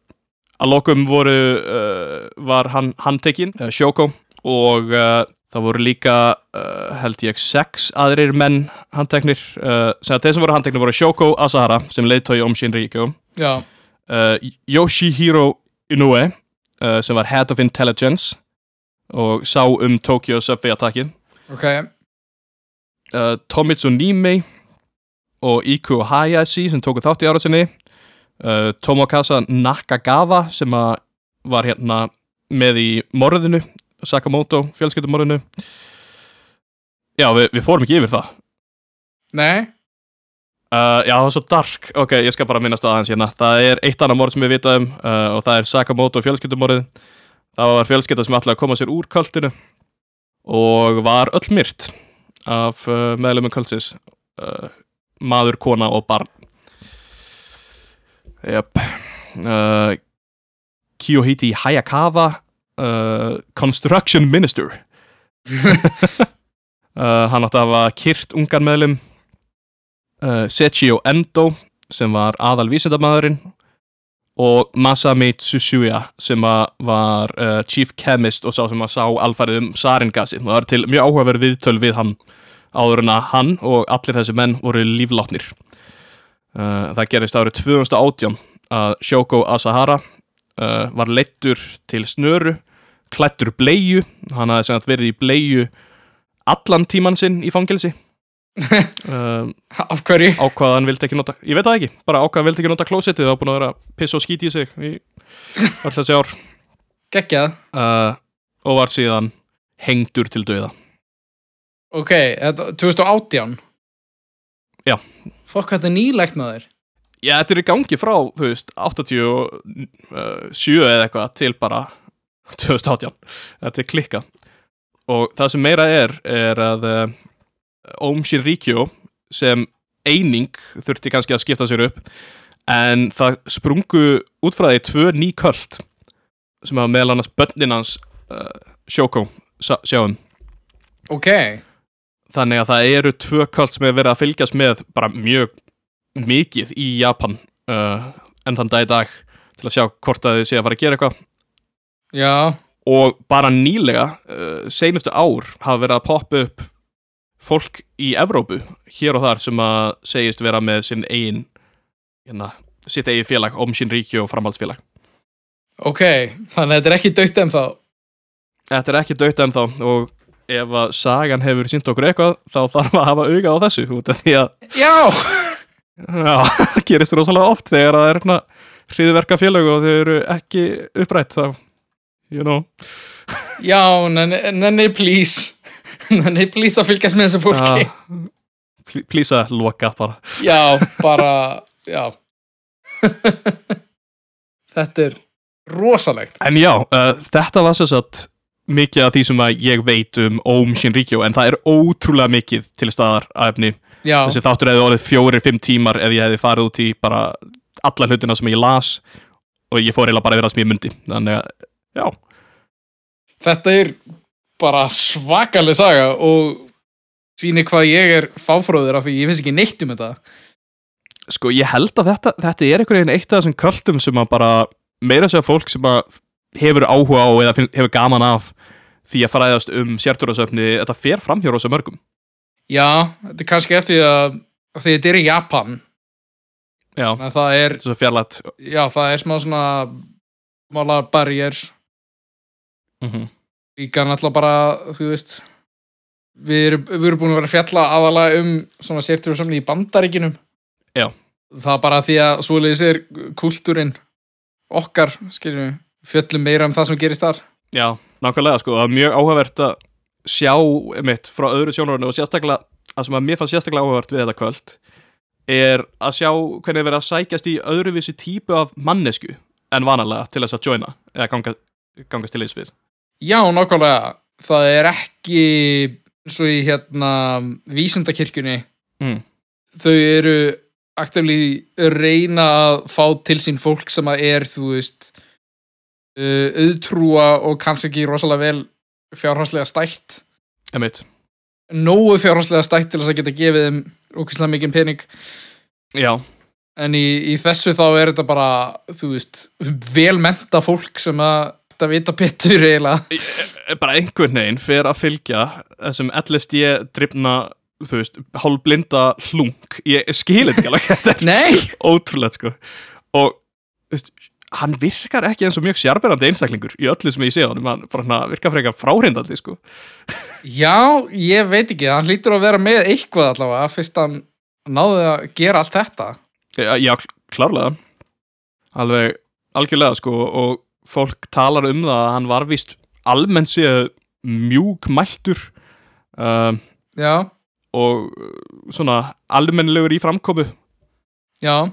Speaker 1: að lokum voru uh, var hann handtekinn, uh, Shoko og uh, það voru líka uh, held ég sex aðrir menn handteknir, uh, sem að þeir sem voru handteknir voru Shoko Asahara sem leiðtói om Shinrikyo, uh, Yoshihiro Inoue sem var Head of Intelligence og sá um Tokyo Subway attakið
Speaker 2: ok.
Speaker 1: uh, Tomitsu Nimei og Iku Hayashi sem tóku þátt í ára sinni uh, Tomokasa Nakagawa sem var hérna með í morðinu Sakamoto, fjölskyldumorðinu Já, við, við fórum ekki yfir það
Speaker 2: Nei,
Speaker 1: Uh, já, það er svo dark. Ok, ég skal bara minnast aðeins hérna. Það er eitt annað morð sem við vitaðum uh, og það er Sakamoto fjölskyldumorðið. Það var fjölskylda sem ætlaði að koma sér úr kvöldinu og var öll myrt af uh, meðlumum kvöldsins. Maður, kona og barn. Jep. Uh, Kiyohiti Hayakawa, uh, Construction Minister. <laughs> uh, hann átti að hafa kyrt ungan meðlum uh, Sechio Endo sem var aðal vísindamæðurinn og Masami Tsusuya sem var uh, chief chemist og sá sem að sá alfærið um saringasi það er til mjög áhugaverð viðtöl við hann áður en að hann og allir þessi menn voru líflátnir uh, það gerist árið 2018 að Shoko Asahara uh, var leittur til snöru klættur bleiu hann hafði sem sagt verið í bleiu allan tíman sinn í fangelsi um, <laughs>
Speaker 2: Af hverju?
Speaker 1: ákvað hann vildi ekki nota ég veit það ekki, bara ákvað hann vildi ekki nota klósettið og búin að vera að pissa og skíti í sig í öll þessi ár <laughs>
Speaker 2: Geggjað.
Speaker 1: uh, og var síðan hengdur til döða
Speaker 2: Ok, þetta, 2018?
Speaker 1: Já.
Speaker 2: Fokk, þetta er nýlegt maður.
Speaker 1: Já, þetta er í gangi frá, þú veist, 87 eða eitthvað til bara <laughs> 2018 þetta er klikka og það sem meira er, er að Om Shinrikyo sem eining þurfti kannski að skipta sér upp en það sprungu út frá því tvö ný köld sem að meðal annars bönnin hans uh, Shoko sá- sjáum
Speaker 2: Ok,
Speaker 1: þannig að það eru tvö köld sem er verið að fylgjast með bara mjög mikið í Japan uh, enn þann dag í dag til að sjá hvort að þið sé að fara að gera eitthvað.
Speaker 2: Já,
Speaker 1: og bara nýlega uh, seinustu ár hafa verið að poppa upp fólk í Evrópu hér og þar sem að segist vera með sinn eigin hérna, sitt eigin félag, Om Shinrikyo framhaldsfélag.
Speaker 2: Ok, þannig að þetta er ekki dögt en þá.
Speaker 1: Þetta er ekki dögt ennþá og ef að sagan hefur sínt okkur eitthvað þá þarf að hafa auga á þessu út af því að
Speaker 2: Já,
Speaker 1: Já, það gerist rosalega oft þegar það er hérna hriðverka félög og þau eru ekki upprætt þá, you know
Speaker 2: já, nenni, please. <laughs> Nenni, please að fylgjast með þessu fólki.
Speaker 1: Pl- Please að loka bara
Speaker 2: Já, bara, já. <laughs> þetta er rosalegt.
Speaker 1: En já, uh, þetta var svo satt mikið af því sem að ég veit um Om Shinrikyo en það er ótrúlega mikið til staðar að efni.
Speaker 2: Já,
Speaker 1: þessi þáttur hefði orðið fjórir, fimm tímar ef ég hefði farið út í bara alla hlutina sem ég las og ég fór eiginlega bara að vera sem ég myndi þannig að, já,
Speaker 2: þetta er bara svakaleg saga og sýnir hvað ég er fáfróður af því ég finnst ekki neitt um þetta.
Speaker 1: sko ég held að þetta, þetta er einhvern veginn eitt af þessum kvöldum sem að bara meira að segja fólk sem að hefur áhuga á eða hefur gaman af því að fræðast um sérturasöfni þetta fer fram hjá rosa mörgum
Speaker 2: Já, þetta er kannski eftir að, að því þetta er í Japan.
Speaker 1: já,
Speaker 2: að það er,
Speaker 1: þetta er svo fjarlætt
Speaker 2: já, það er smá svona mála barrier
Speaker 1: mm -hmm.
Speaker 2: líka náttúrulega bara, þú veist við erum, við erum búin að vera fjalla aðalega um svona sértrúarsamni í bandaríkinum
Speaker 1: Já.
Speaker 2: það er bara því að svoleiðis er kultúrin okkar, skiljum við fjöllum meira um það sem gerist þar.
Speaker 1: Já, nákvæmlega sko, það er mjög áhugavert að sjá mitt frá öðru sjónarinu og sérstaklega, það sem að mér fannst sérstaklega áhugavert við þetta kvöld er að sjá hvernig er verið að sækjast í öðruvísi típu af mannesku en vanalega til þess að joina eða ganga, gangast til eins við.
Speaker 2: Já, nákvæmlega, það er ekki svo í hérna vísindakirkjunni.
Speaker 1: Mm.
Speaker 2: þau eru aktivli reyna að fá til sín fólk sem að er, þú veist auðtrúa og kannski ekki rosalega vel fjárhanslega stætt.
Speaker 1: Emitt,
Speaker 2: nógu fjárhanslega stætt til þess að geta gefið þeim ókvæslega mikið pening.
Speaker 1: Já,
Speaker 2: en í, í þessu þá er þetta bara þú veist, velmenta fólk sem að þetta vita betur eiginlega.
Speaker 1: Bara einhvern veginn fer að fylgja þessum LSD drifna þú veist, hálfblinda hlunk. Ég skil þetta ekki alveg. <laughs> Þetta er
Speaker 2: Nei!
Speaker 1: ótrúlegt sko. Og þú veist, hann virkar ekki eins og mjög sjarberandi einstaklingur í öllu sem ég sé á hann bara hann virkar frekar fráhrindandi sko.
Speaker 2: Já, ég veit ekki, hann hlýtur að vera með eitthvað allavega fyrst hann náði að gera allt þetta.
Speaker 1: Já, já klárlega. Alveg algjörlega sko og fólk talar um það að hann var víst almennt séð mjúk mæltur um,
Speaker 2: Já,
Speaker 1: og uh, svona almennilegur í framkomu.
Speaker 2: Já,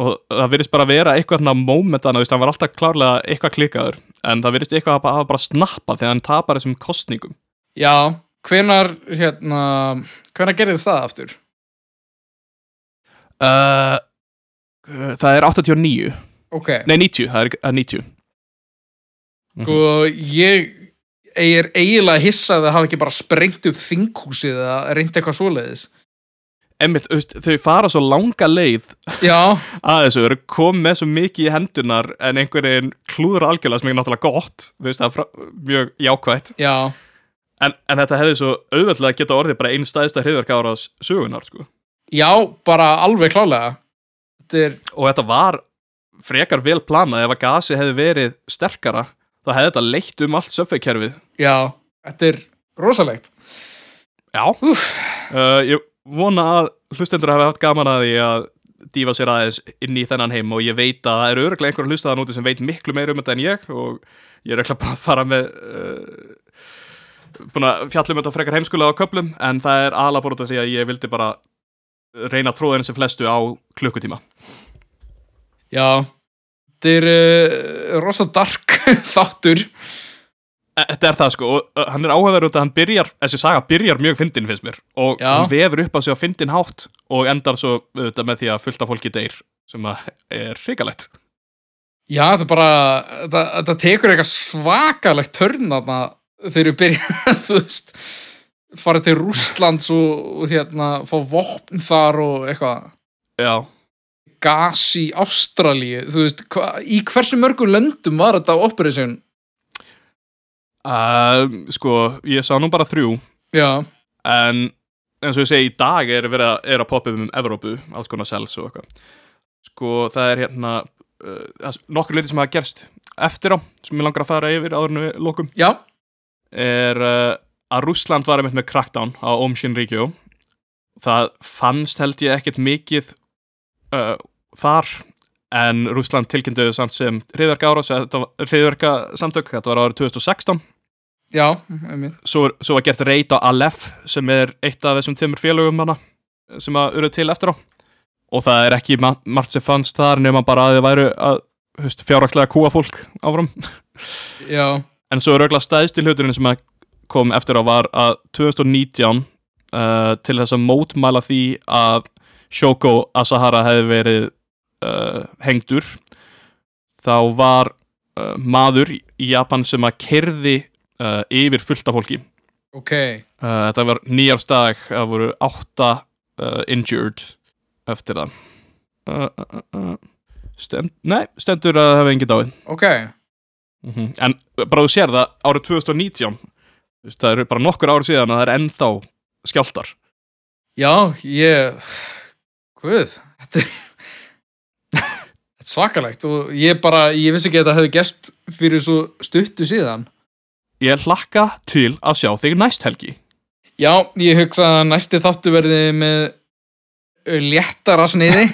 Speaker 1: og það virðist bara vera eitthvað svona mómentana, þú veist, hann var alltaf klárlega eitthvað klikkaður, en það virðist eitthvað að hafa bara snappað þegar hann tapar þessum kostningum
Speaker 2: já hvenar, hérna hvenar gerðist það aftur?
Speaker 1: uh, Það er 89
Speaker 2: ok,
Speaker 1: Nei, 90, það er, er 90
Speaker 2: sko ég ég er eiginlega hissað að hafa ekki bara sprengt upp þinghúsið eða reyndi eitthvað svoleiðis
Speaker 1: Einmitt, þau fara svo langa leið
Speaker 2: já, <laughs>
Speaker 1: að þessu, eru komið með svo mikið í hendunar en einhvern veginn klúður algjörlega sem er náttúrulega gott, veist, það er frá, mjög jákvætt,
Speaker 2: já,
Speaker 1: en, en þetta hefði svo auðveldlega geta orðið bara einn staðista hriðverk áraðs sögunar, sko.
Speaker 2: Já, bara alveg klálega þetta er,
Speaker 1: og þetta var frekar vel planað. Ef að gasi hefði verið sterkara þá hefði þetta leitt um allt söffeikkerfið
Speaker 2: já, þetta er rosalegt.
Speaker 1: Já. Uh, Ég vona að hlustendur hafi haft gaman að því að dýfa sér aðeins inn í þennan heim og ég veit að það eru örglega einhver hlustaðan úti sem veit miklu meir um þetta en ég og ég er ekki bara að fara með uh, búin að fjallum þetta frekar heimskulega á köplum en það er aðla bara því að ég vildi bara reyna henni sem flestu á klukkutíma.
Speaker 2: Já, þetta er uh, rosa dark <laughs> þáttur
Speaker 1: Þetta er það sko og hann er áhugaður út að hann byrjar þessi saga byrjar mjög fyndin finnst mér og
Speaker 2: Já.
Speaker 1: hann vefur upp á sig á fyndin hátt og endar svo auðvitað með því að fullta fólki deyr sem að er hrikalegt
Speaker 2: Já, þetta bara, þetta, tekur eitthvað svakalegt törn þarna þegar við byrja, <laughs> þú veist, fara til Rússlands og, hérna, fá vopn þar og eitthvað,
Speaker 1: Já,
Speaker 2: gas í Ástralíu, þú veist, hva, í hversu mörgum löndum var þetta operation?
Speaker 1: Uh, sko ég sá nú bara þrjú.
Speaker 2: Já,
Speaker 1: en eins og ég segi í dag er verið að, er að poppa um Evrópu, alls konar sels og eitthvað. Sko það er hérna uh, nokkur litir sem hafa gerst eftir á, sem ég langar að fara yfir áður en við lokum.
Speaker 2: Já,
Speaker 1: er uh, að Rússland var einmitt með crackdown á Om Shinrikyo það fannst held ég ekkert mikið uh, þar en Rússland tilkynntuðu samt sem hriðverka árás, hriðverka samtök þetta var árið 2016
Speaker 2: já, einmitt.
Speaker 1: svo, svo var gert reyt á Aleph sem er eitt af þessum tveimur félögum hana sem að eru til eftir á. Og það er ekki ma margt sem fannst þar nema bara að þið væru að höst, fjárhagslega kúa fólk áfram.
Speaker 2: Já,
Speaker 1: en svo er auðvitað stæðst í hluturinn sem kom eftir á var að 2019 uh, til þess að mótmæla því að Shoko Asahara hefði verið uh, hengdur þá var uh, maður í Japan sem að kerði uh, yfir fullt af fólki
Speaker 2: ok,
Speaker 1: Uh, þetta var nýjársdag, það voru átta uh, injured eftir það. Uh, uh. Stend, nei, stendur að það hefði engin dáið.
Speaker 2: ok,
Speaker 1: Mm En bara þú sér það, árið 2019, þú veist, það eru bara nokkur árið síðan að það er ennþá skjáltar.
Speaker 2: já, ég, hvað, <laughs> þetta er, svakalegt og ég bara, ég vissi ekki að þetta hefði gerst fyrir svo stuttu síðan.
Speaker 1: Ég hlakka til að sjá þig næst helgi.
Speaker 2: Já, ég hugsa að næsti þáttu verði með léttara sniði.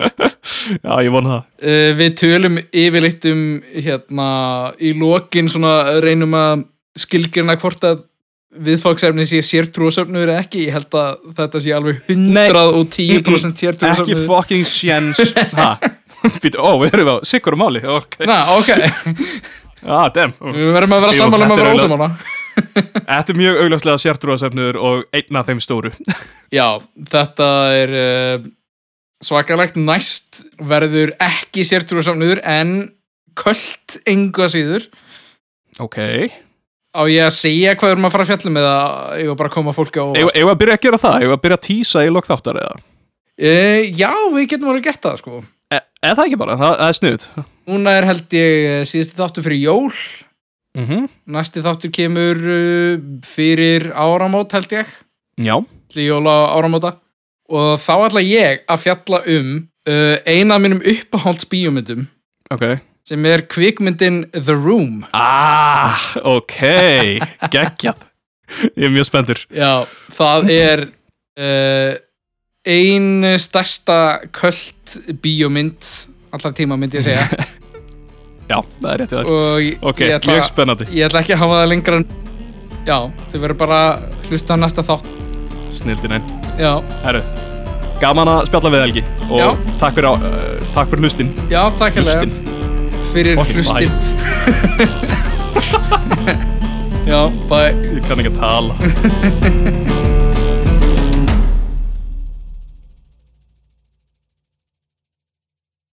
Speaker 2: <laughs>
Speaker 1: Já, ég vona það.
Speaker 2: Uh, við tölum yfirleitt um hérna í lokin svona reynum að skilgjörna hvort að viðfóksefni sé sértrúasöfnur eða ekki. Ég held að þetta sé alveg 110%
Speaker 1: Ekki
Speaker 2: sértrúasöfnur.
Speaker 1: fucking sjens. <laughs> Ó, við erum á sikkur máli. Ok.
Speaker 2: Na, ok. <laughs>
Speaker 1: Ah.
Speaker 2: Við verðum að vera sammála um að
Speaker 1: er
Speaker 2: vera ósamála. <laughs>
Speaker 1: Þetta er mjög augljóslega sértrúasefnur og einn af þeim stóru. <laughs>
Speaker 2: Já, þetta er uh, svakalegt næst verður ekki sértrúasöfnur en köld engu að síður.
Speaker 1: Ok.
Speaker 2: Á ég að segja hvað erum að fara að fjallum eða ég var bara að koma fólki á
Speaker 1: við að byrja að gera það? Við að byrja að tísa í lokþáttar eða?
Speaker 2: uh, Já, við getum alveg gert það sko
Speaker 1: E eða það ekki bara, það, það er sniðut
Speaker 2: Núna er held ég síðasti þáttur fyrir jól.
Speaker 1: Mm -hmm.
Speaker 2: Næsti þáttur kemur uh, fyrir áramót held ég.
Speaker 1: Já.
Speaker 2: Til jóla áramóta Og þá ætla ég að fjalla um uh, eina af mínum uppáhalds bíómyndum
Speaker 1: Ok.
Speaker 2: Sem er kvikmyndin The Room.
Speaker 1: Ah, ok. Geggjað. Ég er mjög spenntur.
Speaker 2: Já, það er uh, ein stærsta kvöld bíómynd allar tíma myndi ég segja. <laughs>
Speaker 1: Já, það er rétt við það
Speaker 2: og
Speaker 1: Ok,
Speaker 2: ég ætla,
Speaker 1: mjög spennandi.
Speaker 2: ég ætla ekki að hafa það lengra en já, þau verður bara að hlusta á næsta þátt.
Speaker 1: Snildin einn
Speaker 2: já,
Speaker 1: Herru, gaman að spjalla við Helgi og
Speaker 2: Já.
Speaker 1: takk fyrir, á, uh, takk fyrir hlustin.
Speaker 2: Já, takk hérlega. Fyrir
Speaker 1: Fucking
Speaker 2: hlustin. <laughs> já, bye.
Speaker 1: Ég kann ekki að tala. <laughs>